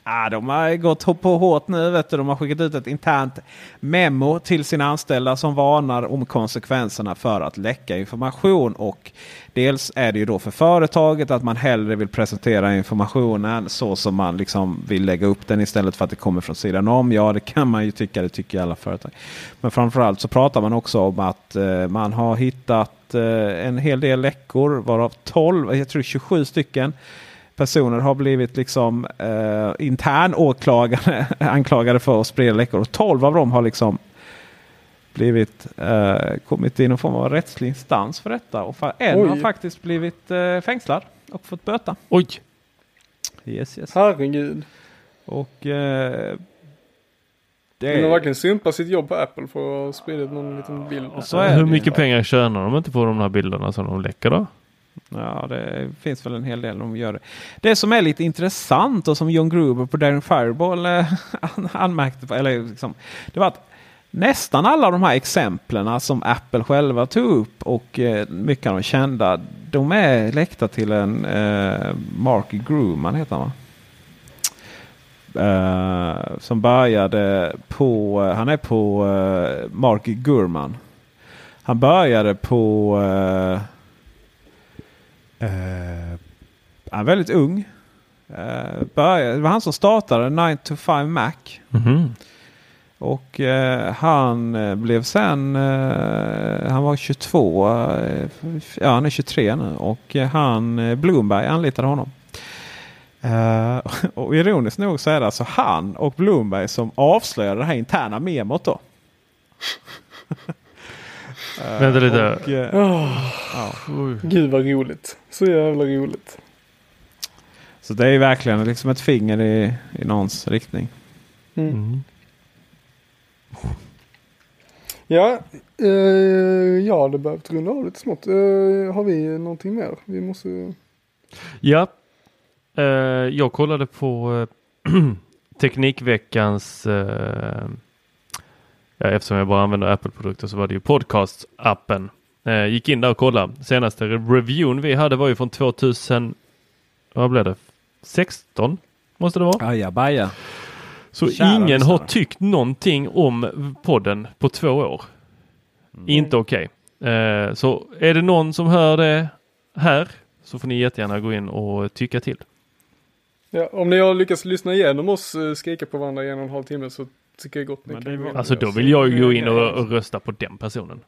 Ah, de har gått på hårt nu. Vet du. De har skickat ut ett internt memo till sina anställda som varnar om konsekvenserna för att läcka information. Och dels är det ju då för företaget att man hellre vill presentera informationen så som man liksom vill lägga upp den istället för att det kommer från sidan om. Ja, det kan man ju tycka. Det tycker alla företag. Men framförallt så pratar man också om att eh, man har hittat eh, en hel del läckor varav 12, jag tror 27 stycken personer har blivit liksom eh, intern åklagare, <laughs> anklagade för att sprida läckor. Och 12 av dem har liksom blivit eh, kommit i någon form av rättslig instans för detta. Och en Oj. har faktiskt blivit eh, fängslad och fått böta. Oj! Yes, yes. Herregud. Och eh, det är... De har verkligen sumpat sitt jobb på Apple för att ha spridit någon liten bild. Hur mycket pengar tjänar de inte på de här bilderna som de läcker då? Ja, det finns väl en hel del de gör det. Det som är lite intressant och som John Gruber på Daring Fireball eh, <laughs> anmärkte på, eller liksom, det var att nästan alla de här exemplen som Apple själva tog upp och eh, mycket av de kända, de är läckta till en eh, Mark Grumman heter han va? Uh, som började på, uh, han är på uh, Mark Gurman. Han började på eh, han är väldigt ung. Uh, började, det var han som startade 9 to 5 Mac. Mm -hmm. Och uh, han blev sen, han var 22, ja han är 23 nu och han, Bloomberg anlitade honom. Uh, <laughs> och ironiskt nog så är det alltså han och Bloomberg som avslöjade det här interna memot då. <laughs> uh, Vänta lite. Och, oh, ja. Gud vad roligt. Så jävla roligt. Så det är verkligen liksom ett finger i, i någons riktning. Mm. Mm. Ja, eh, ja det behövt runda av lite smått. Eh, har vi någonting mer? Vi måste... Ja, eh, jag kollade på eh, <clears throat> Teknikveckans eh, ja, eftersom jag bara använder Apple-produkter så var det ju podcast-appen. Eh, gick in där och kollade. Senaste reviewen vi hade var ju från 2000, vad blev det, 16 måste det vara. Ajabaja. Så Kära ingen har tyckt någonting om podden på två år. Mm. Inte okej. Okay. Eh, så är det någon som hör det här så får ni jättegärna gå in och tycka till. Ja, om ni har lyckats lyssna igenom oss eh, skrika på varandra i en och en halv timme så tycker jag gott ni kan Alltså då vill jag ju gå in och, och rösta på den personen.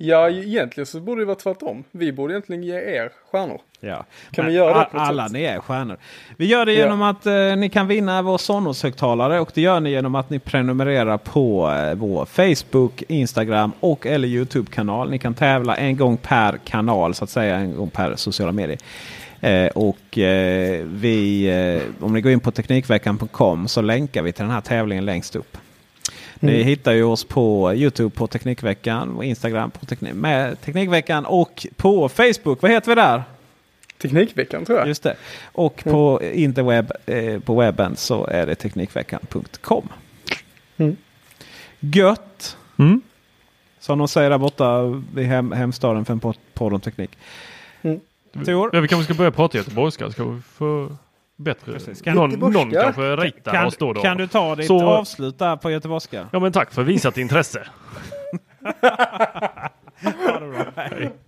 Ja, egentligen så borde det vara tvärtom. Vi borde egentligen ge er stjärnor. Ja. Kan Men vi göra det på Alla sätt? ni är stjärnor. Vi gör det genom ja. att eh, ni kan vinna vår Sonos-högtalare och det gör ni genom att ni prenumererar på eh, vår Facebook, Instagram och eller Youtube-kanal. Ni kan tävla en gång per kanal så att säga, en gång per sociala medier. Eh, och eh, vi, eh, om ni går in på Teknikveckan.com så länkar vi till den här tävlingen längst upp. Ni mm. hittar ju oss på Youtube på Teknikveckan och Instagram på teknik med Teknikveckan och på Facebook. Vad heter vi där? Teknikveckan tror jag. Just det. Och mm. på interweb eh, på webben så är det Teknikveckan.com. Mm. Gött! Mm. Som de säger där borta vid hem, hemstaden för en podd om teknik. Tor? Ja, vi kanske ska börja prata göteborgska. Ska vi få bättre. Kan någon, någon kanske ritar kan, oss då. då. Kan du ta ditt Så, avslut där på göteborgska? Ja men tack för visat intresse. <laughs>